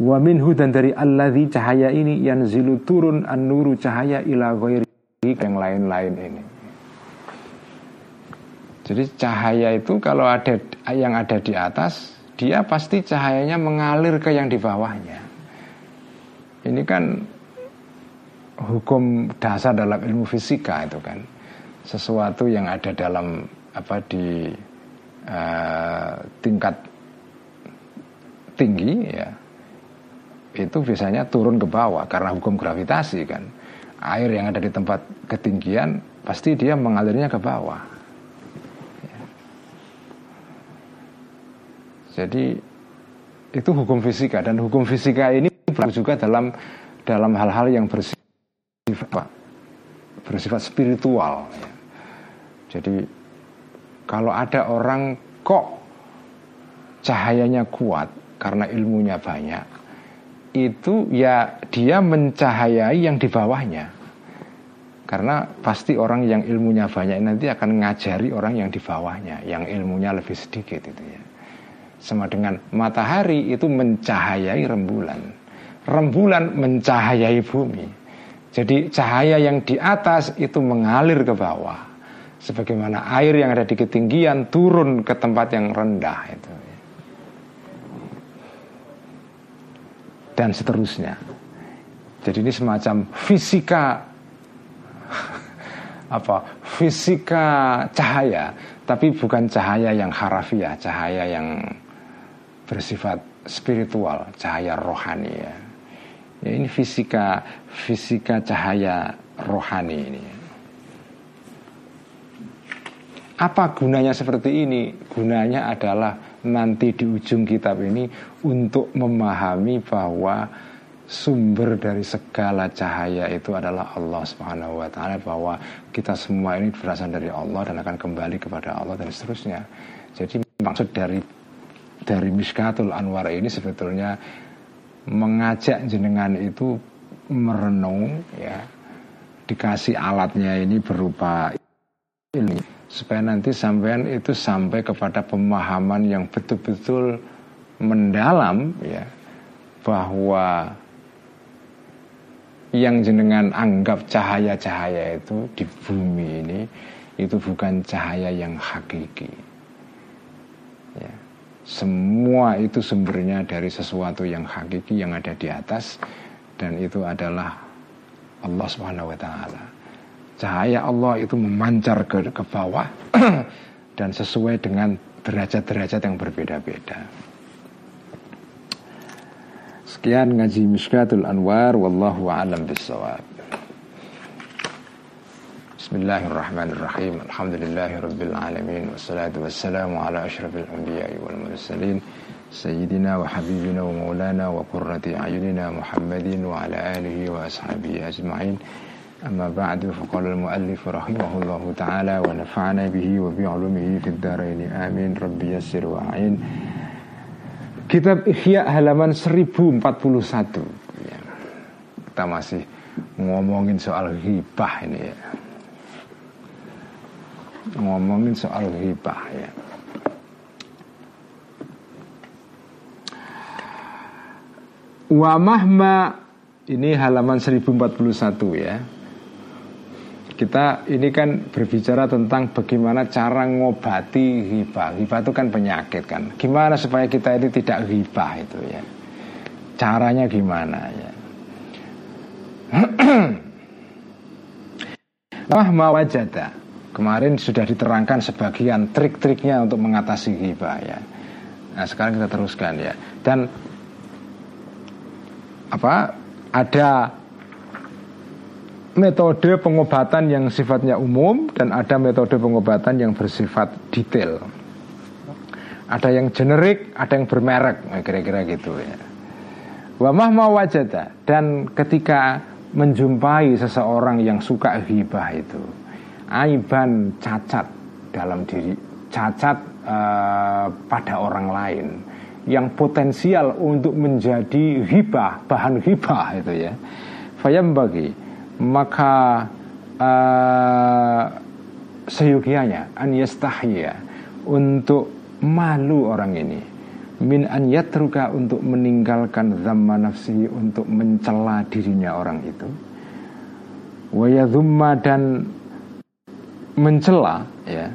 Wa minhu dan dari alladzi cahaya ini yanzilu turun an-nuru cahaya ila ghairi yang lain-lain ini jadi cahaya itu kalau ada yang ada di atas dia pasti cahayanya mengalir ke yang di bawahnya. Ini kan hukum dasar dalam ilmu fisika itu kan. Sesuatu yang ada dalam apa di uh, tingkat tinggi ya itu biasanya turun ke bawah karena hukum gravitasi kan. Air yang ada di tempat ketinggian pasti dia mengalirnya ke bawah Jadi itu hukum fisika dan hukum fisika ini berlaku juga dalam dalam hal-hal yang bersifat bersifat spiritual. Jadi kalau ada orang kok cahayanya kuat karena ilmunya banyak, itu ya dia mencahayai yang di bawahnya. Karena pasti orang yang ilmunya banyak nanti akan ngajari orang yang di bawahnya, yang ilmunya lebih sedikit itu ya sama dengan matahari itu mencahayai rembulan. Rembulan mencahayai bumi. Jadi cahaya yang di atas itu mengalir ke bawah. Sebagaimana air yang ada di ketinggian turun ke tempat yang rendah itu. Dan seterusnya. Jadi ini semacam fisika apa fisika cahaya tapi bukan cahaya yang harafiah cahaya yang bersifat spiritual, cahaya rohani ya. ya ini fisika fisika cahaya rohani ini. Apa gunanya seperti ini? Gunanya adalah nanti di ujung kitab ini untuk memahami bahwa sumber dari segala cahaya itu adalah Allah Subhanahu wa taala bahwa kita semua ini berasal dari Allah dan akan kembali kepada Allah dan seterusnya. Jadi maksud dari dari Miskatul Anwar ini sebetulnya mengajak jenengan itu merenung ya. Dikasih alatnya ini berupa ini supaya nanti sampean itu sampai kepada pemahaman yang betul-betul mendalam ya bahwa yang jenengan anggap cahaya-cahaya itu di bumi ini itu bukan cahaya yang hakiki semua itu sumbernya dari sesuatu yang hakiki yang ada di atas dan itu adalah Allah Subhanahu wa taala. Cahaya Allah itu memancar ke, ke bawah dan sesuai dengan derajat-derajat yang berbeda-beda. Sekian ngaji Mishkatul Anwar wallahu a'lam bissawab. بسم الله الرحمن الرحيم الحمد لله رب العالمين والصلاة والسلام على أشرف الأنبياء والمرسلين سيدنا وحبيبنا ومولانا وقرة أعيننا محمد وعلى آله وأصحابه أجمعين أما بعد فقال المؤلف رحمه الله تعالى ونفعنا به وبعلومه في الدارين آمين ربي يسر وأعين Kitab Ihya halaman 1041 ya. Kita masih ngomongin soal hibah ini ya. Ngomongin soal hibah ya. Wa mahma ini halaman 1041 ya. kita ini kan berbicara tentang bagaimana cara ngobati hibah. Hibah itu kan penyakit kan. Gimana supaya kita ini tidak hibah itu ya. Caranya gimana ya. Wah mawajada Kemarin sudah diterangkan sebagian trik-triknya untuk mengatasi hibah ya. Nah sekarang kita teruskan ya. Dan apa ada metode pengobatan yang sifatnya umum dan ada metode pengobatan yang bersifat detail. Ada yang generik, ada yang bermerek, nah, kira-kira gitu ya. Wa mahma wajada dan ketika menjumpai seseorang yang suka hibah itu, aiban cacat dalam diri, cacat uh, pada orang lain yang potensial untuk menjadi hibah, bahan hibah itu ya. Fayam bagi maka uh, seyogianya an yastahya untuk malu orang ini min an yatruka untuk meninggalkan zaman nafsi untuk mencela dirinya orang itu wayadhumma dan mencela ya.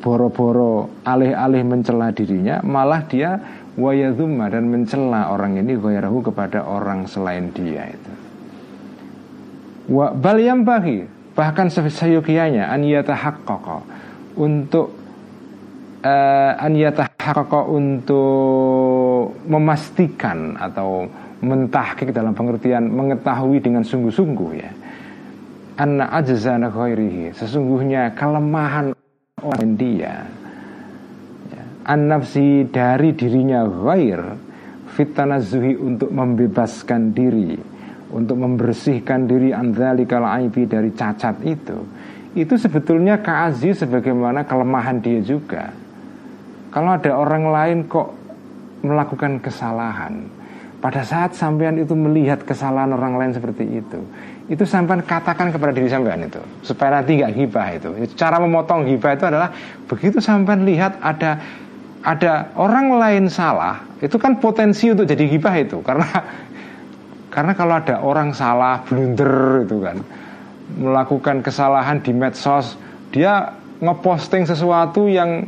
Boro-boro alih-alih mencela dirinya malah dia wayadhumma dan mencela orang ini gairahu kepada orang selain dia itu. Wa bal bagi bahkan seyogianya an yatahaqqaqa untuk uh, an yatahaqqaqa untuk memastikan atau mentahkik dalam pengertian mengetahui dengan sungguh-sungguh ya anna ajzana ghairihi sesungguhnya kelemahan orang dia ya, an nafsi dari dirinya ghair fitanazuhi untuk membebaskan diri untuk membersihkan diri andzalikal aibi dari cacat itu. Itu sebetulnya kaazi sebagaimana kelemahan dia juga. Kalau ada orang lain kok melakukan kesalahan pada saat sampean itu melihat kesalahan orang lain seperti itu itu sampean katakan kepada diri sampean itu supaya nanti nggak hibah itu. Cara memotong hibah itu adalah begitu sampean lihat ada ada orang lain salah itu kan potensi untuk jadi hibah itu. Karena karena kalau ada orang salah, blunder itu kan Melakukan kesalahan di medsos Dia ngeposting sesuatu yang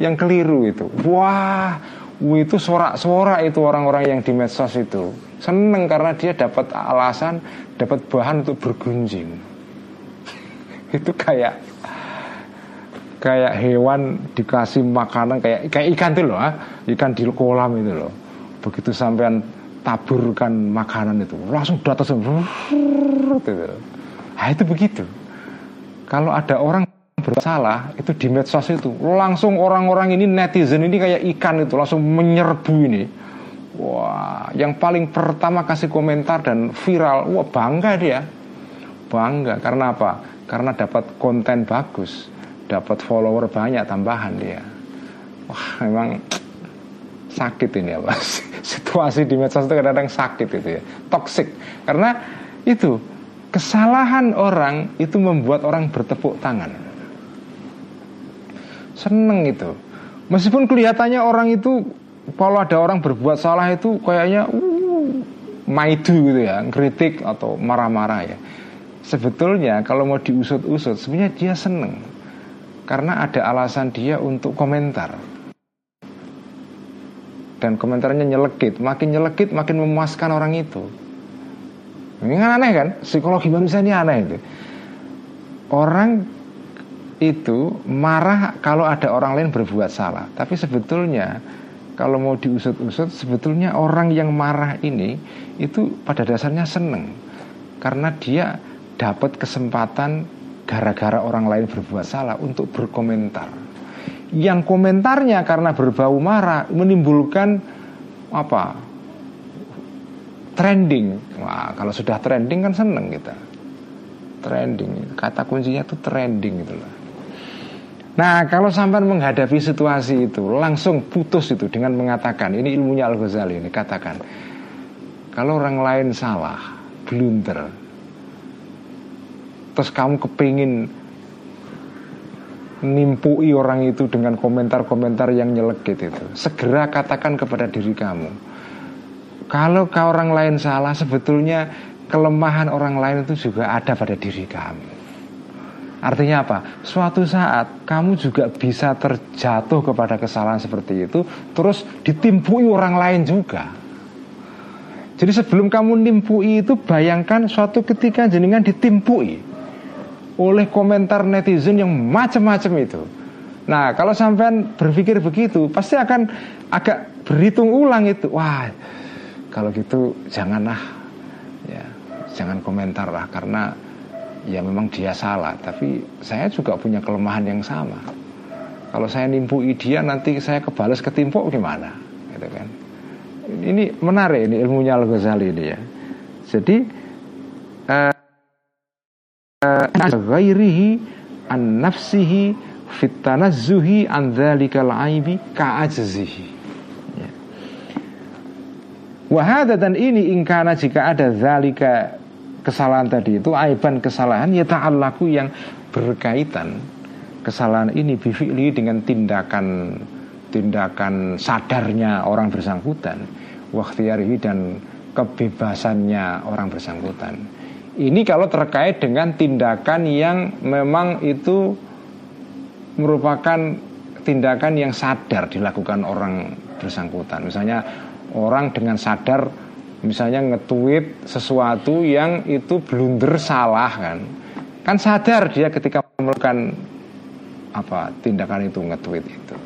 yang keliru itu. Wah, itu sorak-sorak itu orang-orang yang di medsos itu Seneng karena dia dapat alasan, dapat bahan untuk bergunjing. Itu kayak kayak hewan dikasih makanan kayak kayak ikan tuh loh, ah. ikan di kolam itu loh. Begitu sampean taburkan makanan itu langsung di atas nah itu begitu. Kalau ada orang bersalah itu di medsos itu langsung orang-orang ini netizen ini kayak ikan itu langsung menyerbu ini wah yang paling pertama kasih komentar dan viral wah bangga dia. Bangga karena apa? Karena dapat konten bagus dapat follower banyak tambahan dia. Wah memang sakit ini ya mas situasi di medsos itu kadang-kadang sakit itu ya toxic. Karena itu kesalahan orang itu membuat orang bertepuk tangan. Seneng itu. Meskipun kelihatannya orang itu kalau ada orang berbuat salah itu kayaknya uh, maidu gitu ya kritik atau marah-marah ya. Sebetulnya kalau mau diusut-usut sebenarnya dia seneng. Karena ada alasan dia untuk komentar. Dan komentarnya nyelekit. Makin nyelekit makin memuaskan orang itu. Ini kan aneh kan? Psikologi manusia ini aneh itu. Orang itu marah kalau ada orang lain berbuat salah. Tapi sebetulnya kalau mau diusut-usut sebetulnya orang yang marah ini itu pada dasarnya seneng. Karena dia dapat kesempatan gara-gara orang lain berbuat salah untuk berkomentar. Yang komentarnya karena berbau marah menimbulkan apa? Trending. Wah kalau sudah trending kan seneng kita. Trending. Kata kuncinya itu trending gitu loh nah kalau sampai menghadapi situasi itu langsung putus itu dengan mengatakan ini ilmunya Al Ghazali ini katakan kalau orang lain salah blunder terus kamu kepingin nimpui orang itu dengan komentar-komentar yang nyelekit itu. Segera katakan kepada diri kamu. Kalau kau orang lain salah, sebetulnya kelemahan orang lain itu juga ada pada diri kamu. Artinya apa? Suatu saat kamu juga bisa terjatuh kepada kesalahan seperti itu, terus ditimpui orang lain juga. Jadi sebelum kamu nimpui itu bayangkan suatu ketika jenengan ditimpui oleh komentar netizen yang macam-macam itu. Nah, kalau sampean berpikir begitu, pasti akan agak berhitung ulang itu. Wah, kalau gitu janganlah ya, jangan komentar lah karena ya memang dia salah tapi saya juga punya kelemahan yang sama. Kalau saya nimpui dia nanti saya kebalas ketimpuk gimana? Gitu kan. Ini menarik ini ilmunya Al Ghazali ini ya. Jadi uh, ghairihi an nafsihi fit tanazzuhi an dzalikal aibi ka'ajzihi. Ya. Wahada dan ini ingkana jika ada zalika kesalahan tadi itu aiban kesalahan ya ta'allaku yang berkaitan. Kesalahan ini bifili dengan tindakan tindakan sadarnya orang bersangkutan waktiarihi dan kebebasannya orang bersangkutan. Ini kalau terkait dengan tindakan yang memang itu merupakan tindakan yang sadar dilakukan orang bersangkutan. Misalnya orang dengan sadar misalnya nge-tweet sesuatu yang itu blunder salah kan? Kan sadar dia ketika melakukan apa tindakan itu nge-tweet itu.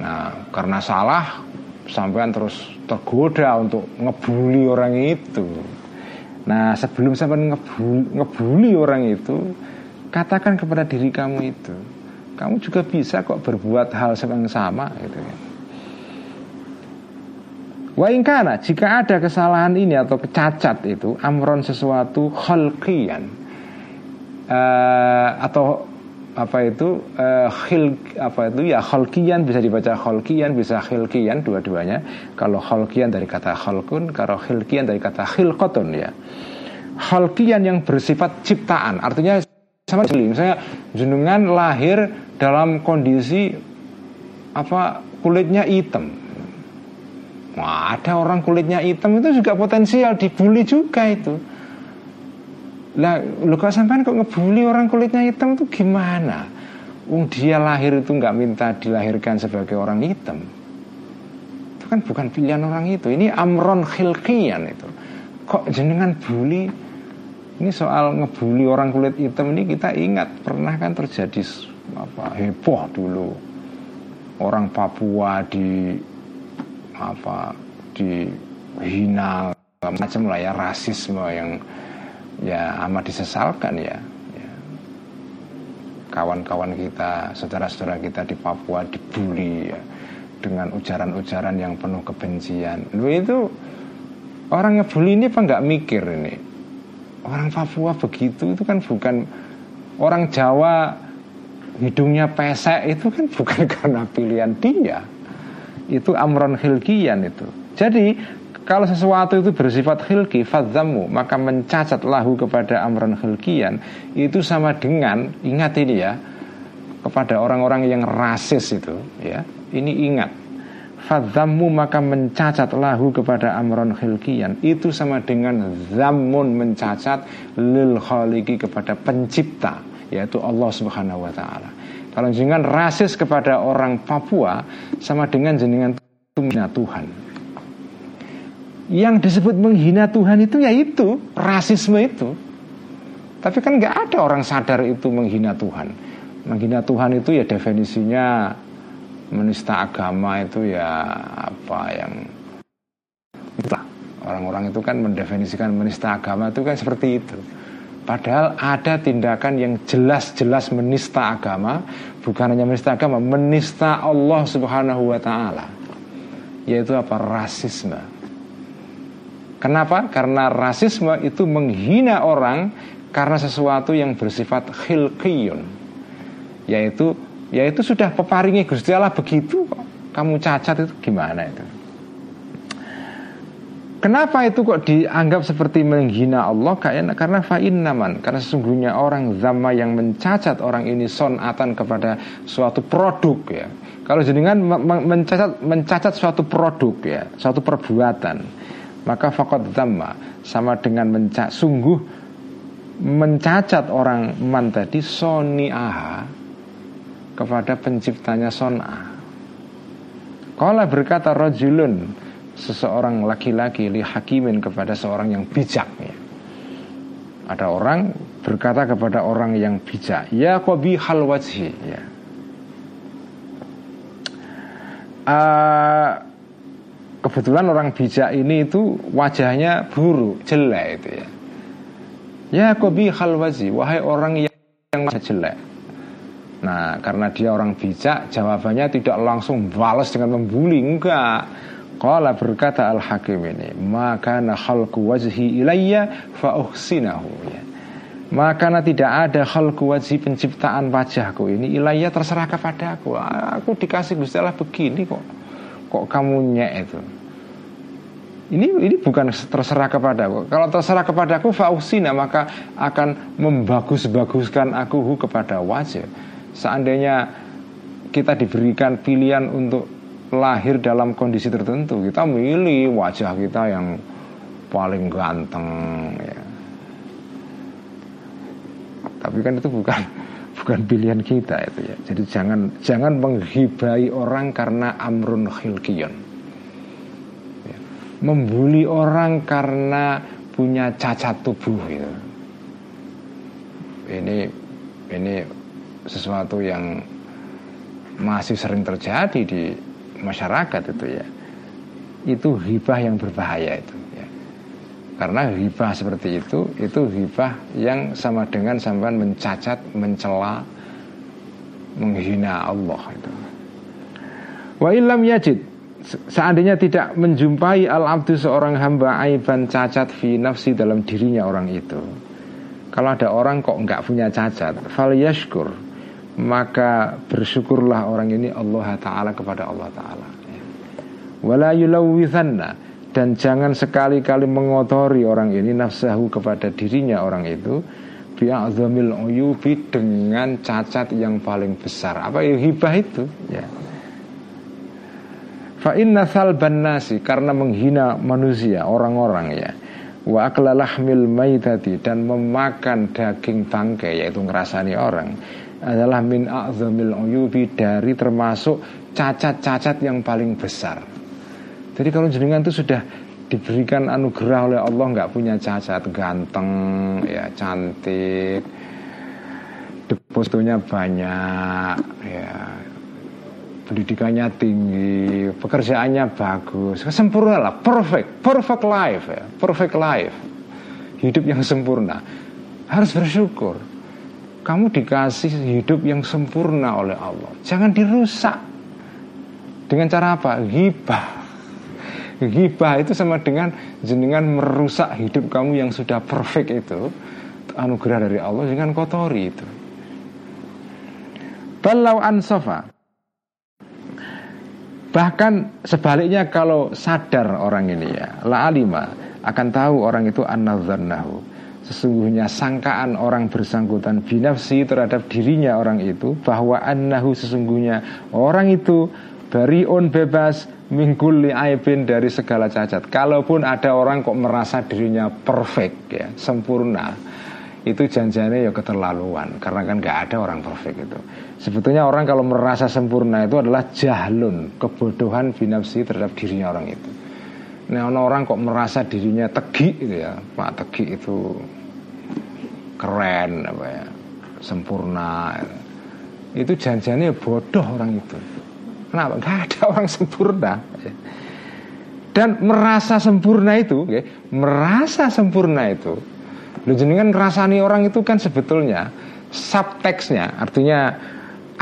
Nah karena salah sampean terus tergoda untuk ngebully orang itu. Nah sebelum sampean ngebully, ngebully orang itu katakan kepada diri kamu itu kamu juga bisa kok berbuat hal yang sama gitu kan Wa ingkana jika ada kesalahan ini atau kecacat itu amron sesuatu khalqiyan. Uh, atau apa itu uh, khil apa itu ya khalqiyan bisa dibaca khalqiyan bisa khilqiyan dua-duanya. Kalau khalqiyan dari kata khalqun kalau khilqiyan dari kata khilqatun ya. Khalqiyan yang bersifat ciptaan artinya sama misalnya jenengan lahir dalam kondisi apa kulitnya hitam Wah, ada orang kulitnya hitam itu juga potensial dibully juga itu. Lah, lu kalau sampai kok ngebully orang kulitnya hitam itu gimana? Wong dia lahir itu nggak minta dilahirkan sebagai orang hitam. Itu kan bukan pilihan orang itu. Ini amron khilqian itu. Kok jenengan bully? Ini soal ngebully orang kulit hitam ini kita ingat pernah kan terjadi apa heboh dulu orang Papua di apa dihina macam lah ya rasisme yang ya amat disesalkan ya, kawan-kawan kita saudara-saudara kita di Papua dibully ya, dengan ujaran-ujaran yang penuh kebencian. Lu itu orang ngebully ini apa nggak mikir ini? Orang Papua begitu itu kan bukan orang Jawa hidungnya pesek itu kan bukan karena pilihan dia itu amron khilkian itu. Jadi kalau sesuatu itu bersifat khilki fadzamu maka mencacat lahu kepada amron khilkian itu sama dengan ingat ini ya kepada orang-orang yang rasis itu ya ini ingat fadzamu maka mencacat lahu kepada amron khilkian itu sama dengan zamun mencacat lil khaliki kepada pencipta yaitu Allah Subhanahu wa taala kalau jenengan rasis kepada orang Papua sama dengan jenengan menghina Tuhan. Yang disebut menghina Tuhan itu ya itu rasisme itu. Tapi kan nggak ada orang sadar itu menghina Tuhan. Menghina Tuhan itu ya definisinya menista agama itu ya apa yang orang-orang itu kan mendefinisikan menista agama itu kan seperti itu. Padahal ada tindakan yang jelas-jelas menista agama, bukan hanya menista agama, menista Allah Subhanahu wa taala. Yaitu apa? Rasisme. Kenapa? Karena rasisme itu menghina orang karena sesuatu yang bersifat khilqiyun. Yaitu yaitu sudah peparingi Gusti Allah begitu kok. Kamu cacat itu gimana itu? Kenapa itu kok dianggap seperti menghina Allah? Karena fa'in naman Karena sesungguhnya orang zama yang mencacat orang ini sonatan kepada suatu produk ya. Kalau jenengan mencacat mencacat suatu produk ya, suatu perbuatan, maka fakot zama sama dengan mencacat sungguh mencacat orang man tadi soni aha kepada penciptanya son'a. Kala berkata rojulun seseorang laki-laki li hakimin kepada seorang yang bijak ya. Ada orang berkata kepada orang yang bijak, ya kobi hal wajhi ya. Uh, kebetulan orang bijak ini itu wajahnya buruk, jelek itu ya. Ya kobi hal wajhi, wahai orang yang, yang jelek. Nah, karena dia orang bijak, jawabannya tidak langsung balas dengan membuli, enggak. Qala berkata Al-Hakim ini, maka khalqu wajhi ilayya fa uhsinahu ya. Maka tidak ada khalqu wajhi penciptaan wajahku ini ilayya terserah kepada aku. Aku dikasih Gusti Allah begini kok. Kok kamu nyek itu? Ini ini bukan terserah kepadaku. Kalau terserah kepadaku fausina maka akan membagus-baguskan aku kepada wajah seandainya kita diberikan pilihan untuk lahir dalam kondisi tertentu, kita milih wajah kita yang paling ganteng ya. Tapi kan itu bukan bukan pilihan kita itu ya. Jadi jangan jangan menghibai orang karena amrun khilkiyun. Ya. Membuli orang karena punya cacat tubuh itu. Ini ini sesuatu yang masih sering terjadi di masyarakat itu ya itu hibah yang berbahaya itu ya. karena hibah seperti itu itu hibah yang sama dengan sampean mencacat mencela menghina Allah itu wa ilam yajid seandainya tidak menjumpai al abdu seorang hamba aiban cacat fi nafsi dalam dirinya orang itu kalau ada orang kok nggak punya cacat fal yashkur maka bersyukurlah orang ini Allah Ta'ala kepada Allah Ta'ala. Wala yulawwithanna. Dan jangan sekali-kali mengotori orang ini nafsahu kepada dirinya orang itu. Bi'azamil uyubi. Dengan cacat yang paling besar. Apa ya hibah itu? Ya. Fa inna salban nasi. Karena menghina manusia orang-orang ya. Wa aklalahmil maitati. Dan memakan daging bangkai yaitu ngerasani orang adalah min a'zamil uyubi dari termasuk cacat-cacat yang paling besar. Jadi kalau jenengan itu sudah diberikan anugerah oleh Allah nggak punya cacat, ganteng, ya cantik, depositonya banyak, ya pendidikannya tinggi, pekerjaannya bagus, sempurna lah, perfect, perfect life ya, perfect life, hidup yang sempurna, harus bersyukur kamu dikasih hidup yang sempurna oleh Allah. Jangan dirusak. Dengan cara apa? Gibah. Gibah itu sama dengan jenengan merusak hidup kamu yang sudah perfect itu. Anugerah dari Allah dengan kotori itu. Balau ansofa. Bahkan sebaliknya kalau sadar orang ini ya, la alima akan tahu orang itu an Sesungguhnya sangkaan orang bersangkutan binafsi terhadap dirinya orang itu Bahwa annahu sesungguhnya orang itu bariun bebas mingkuli aibin dari segala cacat. Kalaupun ada orang kok merasa dirinya perfect ya, sempurna itu janjinya ya keterlaluan. Karena kan gak ada orang perfect itu. Sebetulnya orang kalau merasa sempurna itu adalah jahlun kebodohan binafsi terhadap dirinya orang itu Nah, orang kok merasa dirinya tegi gitu ya, Pak tegi itu keren apa ya sempurna. Itu janjinya bodoh orang itu. Kenapa? Nggak ada orang sempurna. Dan merasa sempurna itu ya, merasa sempurna itu lu jenengan ngerasani orang itu kan sebetulnya subteksnya artinya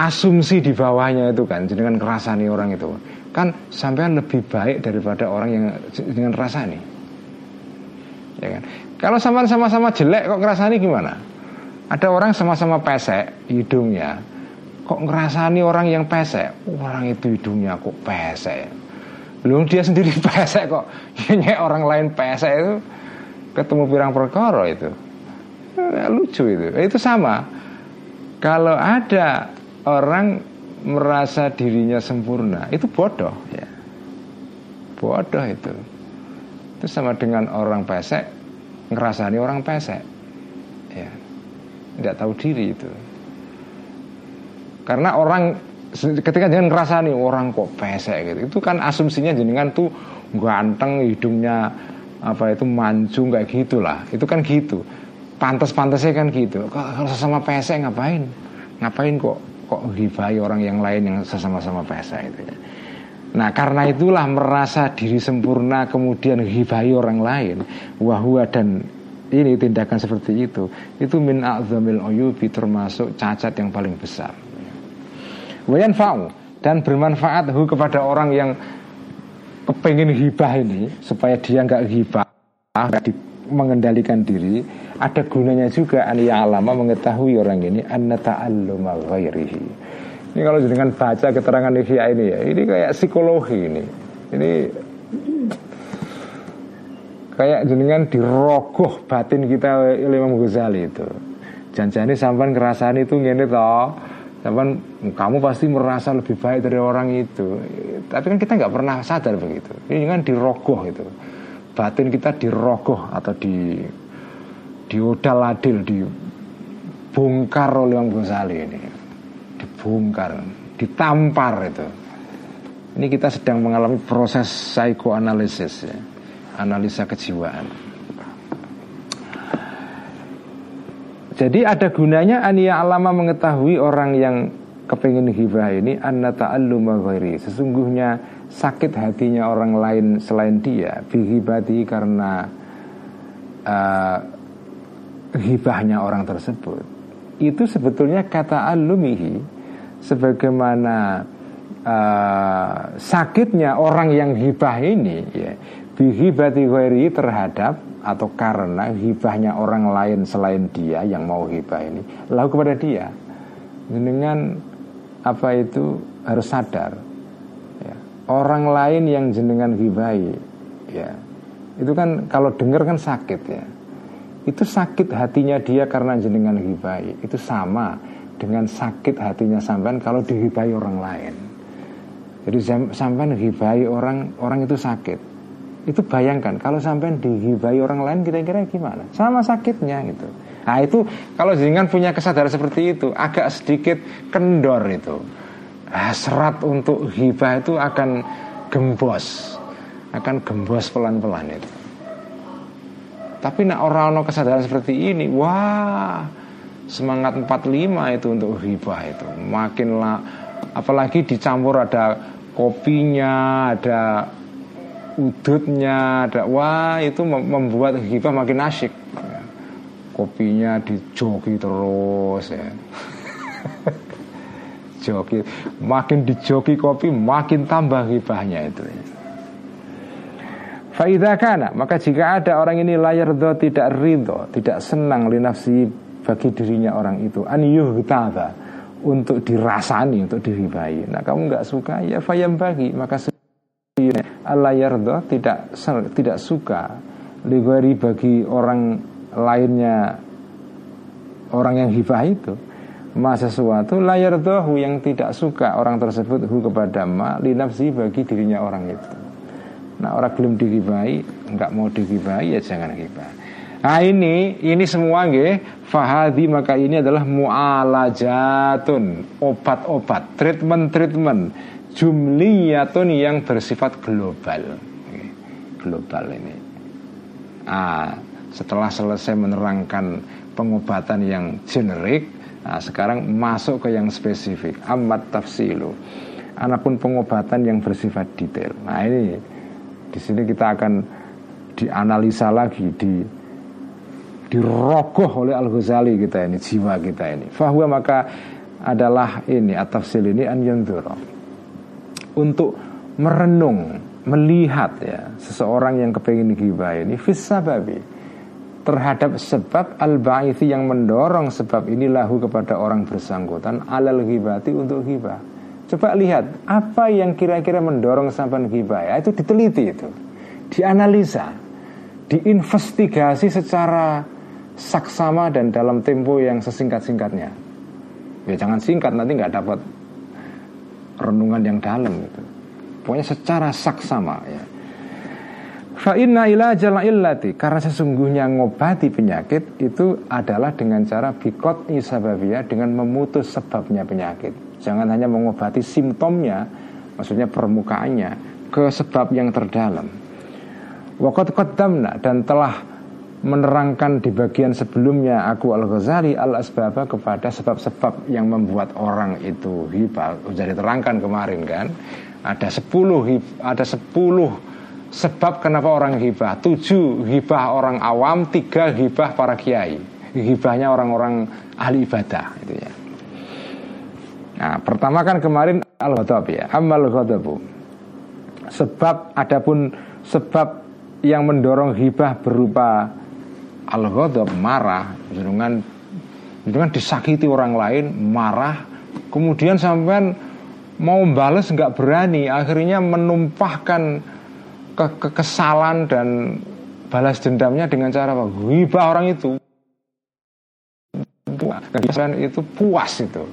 asumsi di bawahnya itu kan jenengan ngerasani orang itu kan sampean lebih baik daripada orang yang dengan rasani ya kan? Kalau sama-sama jelek kok ngerasani gimana? Ada orang sama-sama pesek hidungnya. Kok ngerasani orang yang pesek? Orang itu hidungnya kok pesek. Belum dia sendiri pesek kok. Nyek orang lain pesek itu Ketemu pirang perkara itu. Ya, Lucu itu. Itu sama. Kalau ada orang merasa dirinya sempurna Itu bodoh ya. Bodoh itu. Itu sama dengan orang pesek ngerasani orang pesek ya. Tidak tahu diri itu. Karena orang ketika jangan ngerasa nih orang kok pesek gitu itu kan asumsinya jenengan tuh ganteng hidungnya apa itu manjung kayak gitulah. Itu kan gitu. Pantas-pantasnya kan gitu. Kalau sesama pesek ngapain? Ngapain kok kok hibai orang yang lain yang sesama-sama pesek itu ya Nah karena itulah merasa diri sempurna kemudian hibai orang lain wahwa dan ini tindakan seperti itu itu min a'zamil uyubi termasuk cacat yang paling besar. Wayan fa'u dan bermanfaat hu kepada orang yang kepengin hibah ini supaya dia nggak hibah mengendalikan diri ada gunanya juga an alama mengetahui orang ini anna ta'alluma ghairihi ini kalau dengan baca keterangan Ihya ini ya, ini kayak psikologi ini. Ini kayak jenengan dirogoh batin kita Imam Ghazali itu. Janjani sampan kerasan itu ngene toh. Sampan kamu pasti merasa lebih baik dari orang itu. Tapi kan kita nggak pernah sadar begitu. Ini kan dirogoh itu. Batin kita dirogoh atau di diodal adil dibongkar oleh Imam Ghazali ini dibongkar, ditampar itu. Ini kita sedang mengalami proses psikoanalisis ya, analisa kejiwaan. Jadi ada gunanya ania alama mengetahui orang yang kepingin hibah ini anna ta'alluma ghairi. Sesungguhnya sakit hatinya orang lain selain dia bihibati karena uh, hibahnya orang tersebut. Itu sebetulnya kata alumihi sebagaimana uh, sakitnya orang yang hibah ini ya bihibati ghairi terhadap atau karena hibahnya orang lain selain dia yang mau hibah ini lalu kepada dia dengan apa itu harus sadar ya. orang lain yang jenengan hibahi ya itu kan kalau dengar kan sakit ya itu sakit hatinya dia karena jenengan hibahi itu sama dengan sakit hatinya sampean kalau dihibai orang lain. Jadi sampean dihibai orang orang itu sakit. Itu bayangkan kalau sampean dihibai orang lain kira-kira gimana? Sama sakitnya gitu. Nah itu kalau jenengan punya kesadaran seperti itu agak sedikit kendor itu. Nah, serat untuk hibah itu akan gembos, akan gembos pelan-pelan itu. Tapi nak orang-orang kesadaran seperti ini, wah semangat 45 itu untuk hibah itu. Makin lah apalagi dicampur ada kopinya ada udutnya ada wah itu membuat hibah makin asyik. Kopinya dijoki terus ya. Joki makin dijoki kopi makin tambah hibahnya itu ya. Faidah kana. Maka jika ada orang ini layar do tidak ridho tidak senang linafsi bagi dirinya orang itu. An yuhtaba untuk dirasani untuk diribai nah kamu nggak suka? Ya fayam bagi. Maka Allah yardo tidak tidak suka ligari bagi orang lainnya orang yang hibah itu. Ma sesuatu layar dohu yang tidak suka orang tersebut hu kepada ma linafsi bagi dirinya orang itu nah orang belum dihibai nggak mau dihibai ya jangan hibah Nah ini ini semua nggih fahadi maka ini adalah mualajatun obat-obat treatment-treatment jumliyatun yang bersifat global global ini. Ah setelah selesai menerangkan pengobatan yang generik, nah sekarang masuk ke yang spesifik amat tafsilu. Anapun pengobatan yang bersifat detail. Nah ini di sini kita akan dianalisa lagi di dirogoh oleh Al Ghazali kita ini jiwa kita ini. Fahuwa maka adalah ini atafsil ini an untuk merenung melihat ya seseorang yang kepingin ghibah ini babi terhadap sebab al baithi yang mendorong sebab ini lahu kepada orang bersangkutan alal ghibati untuk ghibah coba lihat apa yang kira-kira mendorong sampai ghibah ya itu diteliti itu dianalisa diinvestigasi secara saksama dan dalam tempo yang sesingkat-singkatnya. Ya jangan singkat nanti nggak dapat renungan yang dalam gitu. Pokoknya secara saksama ya. Fa inna ilajal illati karena sesungguhnya ngobati penyakit itu adalah dengan cara bikot isababiyah dengan memutus sebabnya penyakit. Jangan hanya mengobati simptomnya, maksudnya permukaannya ke sebab yang terdalam. Waqad qaddamna dan telah menerangkan di bagian sebelumnya aku Al-Ghazali al-asbaba kepada sebab-sebab yang membuat orang itu hibah. Jadi terangkan kemarin kan. Ada 10 ada 10 Sebab kenapa orang hibah Tujuh hibah orang awam Tiga hibah para kiai Hibahnya orang-orang ahli ibadah itu ya. Nah pertama kan kemarin Al-Ghadab ya Amal ghadabu Sebab adapun Sebab yang mendorong hibah berupa Al-Ghadab marah dengan dengan disakiti orang lain marah kemudian sampai mau balas nggak berani akhirnya menumpahkan ke kekesalan dan balas dendamnya dengan cara apa? Hibah orang itu. Itu puas itu.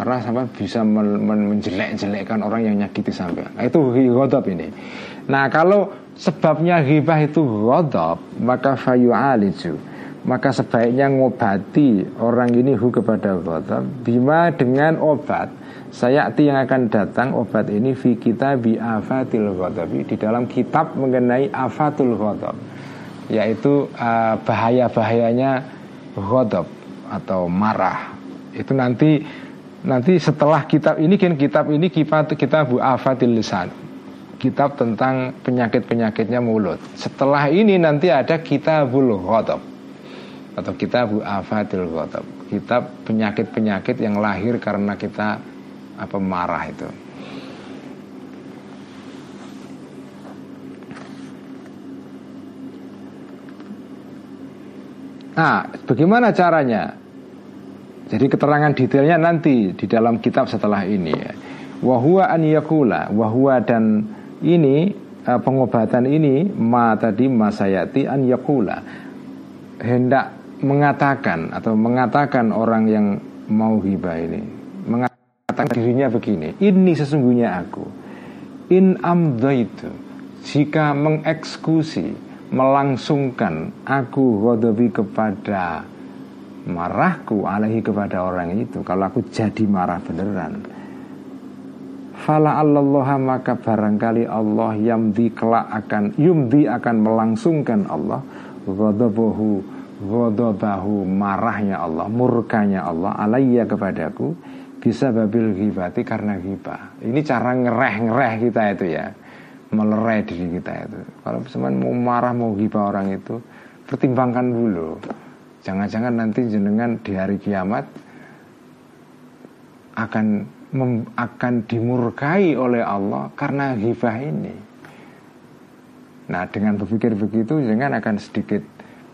Karena sampai bisa men men menjelek-jelekkan orang yang nyakiti sampai. Nah, itu ghadab ini. Nah, kalau sebabnya hibah itu ghadab, maka fayu aliju. Maka sebaiknya ngobati orang ini hu kepada ghadab bima dengan obat saya yang akan datang obat ini fi kita afatil ghadabi di dalam kitab mengenai afatul ghadab yaitu uh, bahaya-bahayanya ghadab atau marah. Itu nanti nanti setelah kitab ini kan kitab ini kitab kitab bu afatil lisan. Kitab tentang penyakit-penyakitnya mulut. Setelah ini nanti ada kitabul ghadab atau kitab afatil ghadab. Kitab penyakit-penyakit yang lahir karena kita apa marah itu. Nah, bagaimana caranya? Jadi keterangan detailnya nanti di dalam kitab setelah ini. Ya. Wahua an yakula, wahua dan ini eh, pengobatan ini ma tadi masayati an yakula. Hendak mengatakan atau mengatakan orang yang mau hibah ini. Mengatakan dirinya begini ini sesungguhnya aku. In amdaitu jika mengeksekusi melangsungkan aku ghadabi kepada marahku alaihi kepada orang itu kalau aku jadi marah beneran fala Allah maka barangkali Allah yamdi kelak akan yumdi akan melangsungkan Allah ghadabahu ghadabahu marahnya Allah murkanya Allah alayya kepadaku bisa babil ghibati karena ghibah. Ini cara ngereh-ngereh kita itu ya. Melerai diri kita itu. Kalau misalnya mau marah mau ghibah orang itu, pertimbangkan dulu. Jangan-jangan nanti jenengan di hari kiamat akan mem, akan dimurkai oleh Allah karena ghibah ini. Nah, dengan berpikir begitu jangan akan sedikit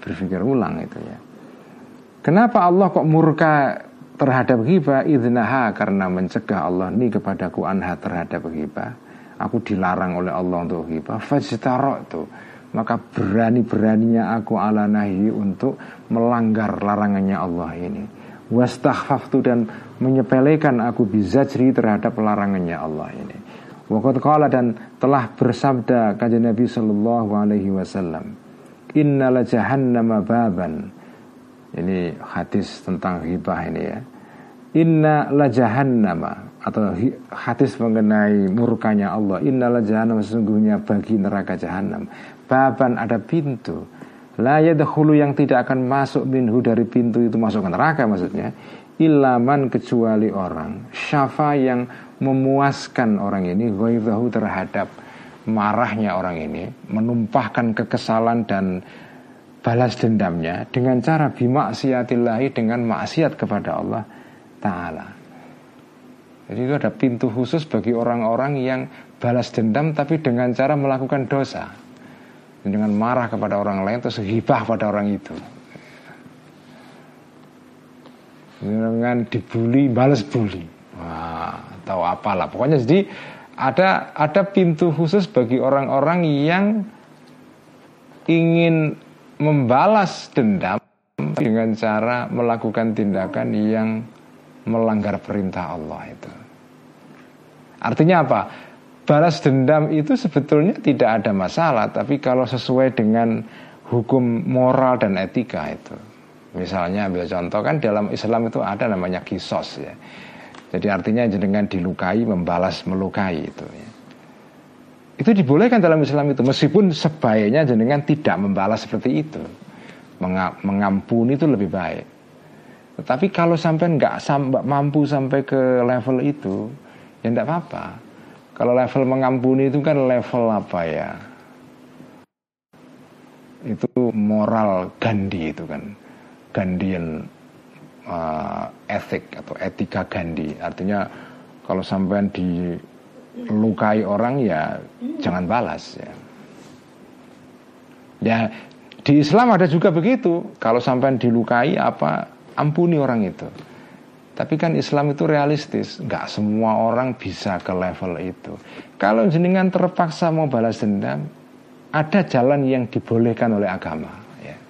berpikir ulang itu ya. Kenapa Allah kok murka terhadap ghibah idnaha karena mencegah Allah ini kepadaku anha terhadap ghibah aku dilarang oleh Allah untuk ghibah fajtaratu maka berani-beraninya aku ala nahi untuk melanggar larangannya Allah ini wastaghfaftu dan menyepelekan aku bizajri terhadap larangannya Allah ini Waqad qala dan telah bersabda kajian Nabi sallallahu alaihi wasallam Innala jahannama baban ini hadis tentang hibah ini ya. Inna la jahannama atau hadis mengenai murkanya Allah. Inna la jahannama sesungguhnya bagi neraka jahanam. Baban ada pintu. La yadkhulu yang tidak akan masuk minhu dari pintu itu masuk ke neraka maksudnya. Ilaman kecuali orang syafa yang memuaskan orang ini ghaibahu terhadap marahnya orang ini menumpahkan kekesalan dan balas dendamnya dengan cara bimaksiatillahi dengan maksiat kepada Allah Ta'ala Jadi itu ada pintu khusus bagi orang-orang yang balas dendam tapi dengan cara melakukan dosa Dengan marah kepada orang lain atau hibah pada orang itu Dengan dibully, balas bully Wah, tahu apalah Pokoknya jadi ada ada pintu khusus bagi orang-orang yang ingin membalas dendam dengan cara melakukan tindakan yang melanggar perintah Allah itu. Artinya apa? Balas dendam itu sebetulnya tidak ada masalah, tapi kalau sesuai dengan hukum moral dan etika itu. Misalnya ambil contoh kan dalam Islam itu ada namanya kisos ya. Jadi artinya dengan dilukai membalas melukai itu ya. Itu dibolehkan dalam Islam itu meskipun sebaiknya jenengan tidak membalas seperti itu. Mengampuni itu lebih baik. Tetapi kalau sampai nggak mampu sampai ke level itu, ya tidak apa-apa. Kalau level mengampuni itu kan level apa ya? Itu moral Gandhi itu kan. Gandhian uh, etik atau etika Gandhi. Artinya kalau sampai dilukai orang ya jangan balas ya. Ya di Islam ada juga begitu. Kalau sampai dilukai apa ampuni orang itu. Tapi kan Islam itu realistis, nggak semua orang bisa ke level itu. Kalau jenengan terpaksa mau balas dendam, ada jalan yang dibolehkan oleh agama. Ya.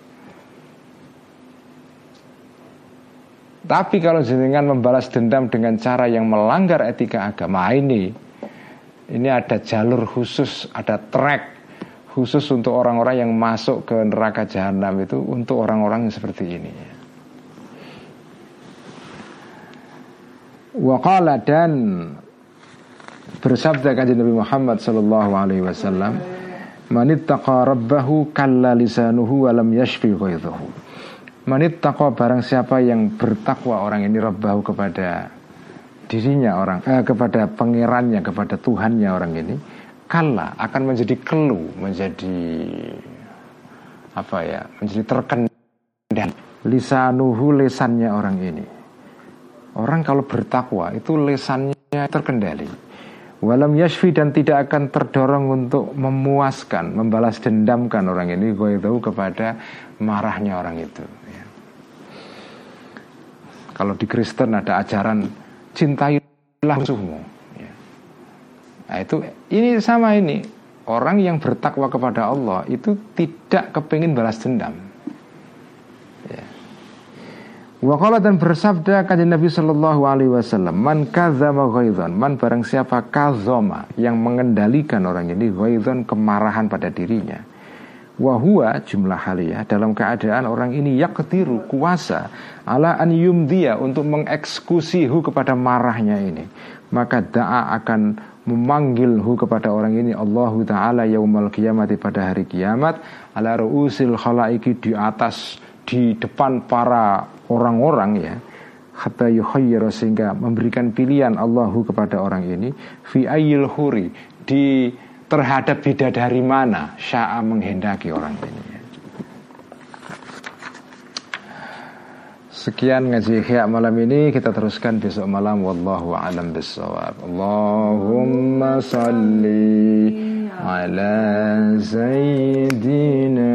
Tapi kalau jenengan membalas dendam dengan cara yang melanggar etika agama ini, ini ada jalur khusus, ada track khusus untuk orang-orang yang masuk ke neraka jahanam itu untuk orang-orang seperti ini. Ya. Waqala dan bersabda kajian Nabi Muhammad sallallahu alaihi wasallam, "Manittaqa rabbahu kalla lisanuhu wa lam yashfi ghaidhahu." Manittaqa barang siapa yang bertakwa orang ini rabbahu kepada dirinya orang eh, kepada pangerannya kepada Tuhannya orang ini kalla akan menjadi kelu menjadi apa ya menjadi terkendali lisanuhu lesannya orang ini Orang kalau bertakwa itu lesannya terkendali. Walam yashfi dan tidak akan terdorong untuk memuaskan, membalas dendamkan orang ini tahu kepada marahnya orang itu. Ya. Kalau di Kristen ada ajaran cintailah musuhmu. Ya. Nah itu ini sama ini orang yang bertakwa kepada Allah itu tidak kepingin balas dendam. Waqala dan bersabda kajian Nabi Shallallahu Alaihi Wasallam, man kadzama ghaidhan, man barang siapa kazoma yang mengendalikan orang ini ghaidhan kemarahan pada dirinya. Wahua jumlah haliyah dalam keadaan orang ini yaktiru kuasa ala an yumdia untuk mengeksekusi hu kepada marahnya ini maka da'a akan memanggil hu kepada orang ini Allahu Ta'ala yaumal kiamat pada hari kiamat ala ru'usil khalaiki di atas di depan para orang-orang ya hatta yukhayyira sehingga memberikan pilihan Allahu kepada orang ini fi ayil huri di terhadap bidadari mana sya'a menghendaki orang ini ya. Sekian ngaji Ihya malam ini kita teruskan besok malam wallahu alam bisawab. Allahumma salli ala sayyidina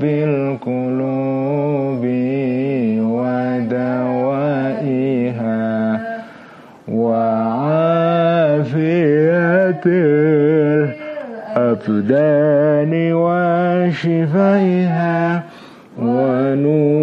بالقلوب ودوائها وعافية الأبدان وشفائها ونور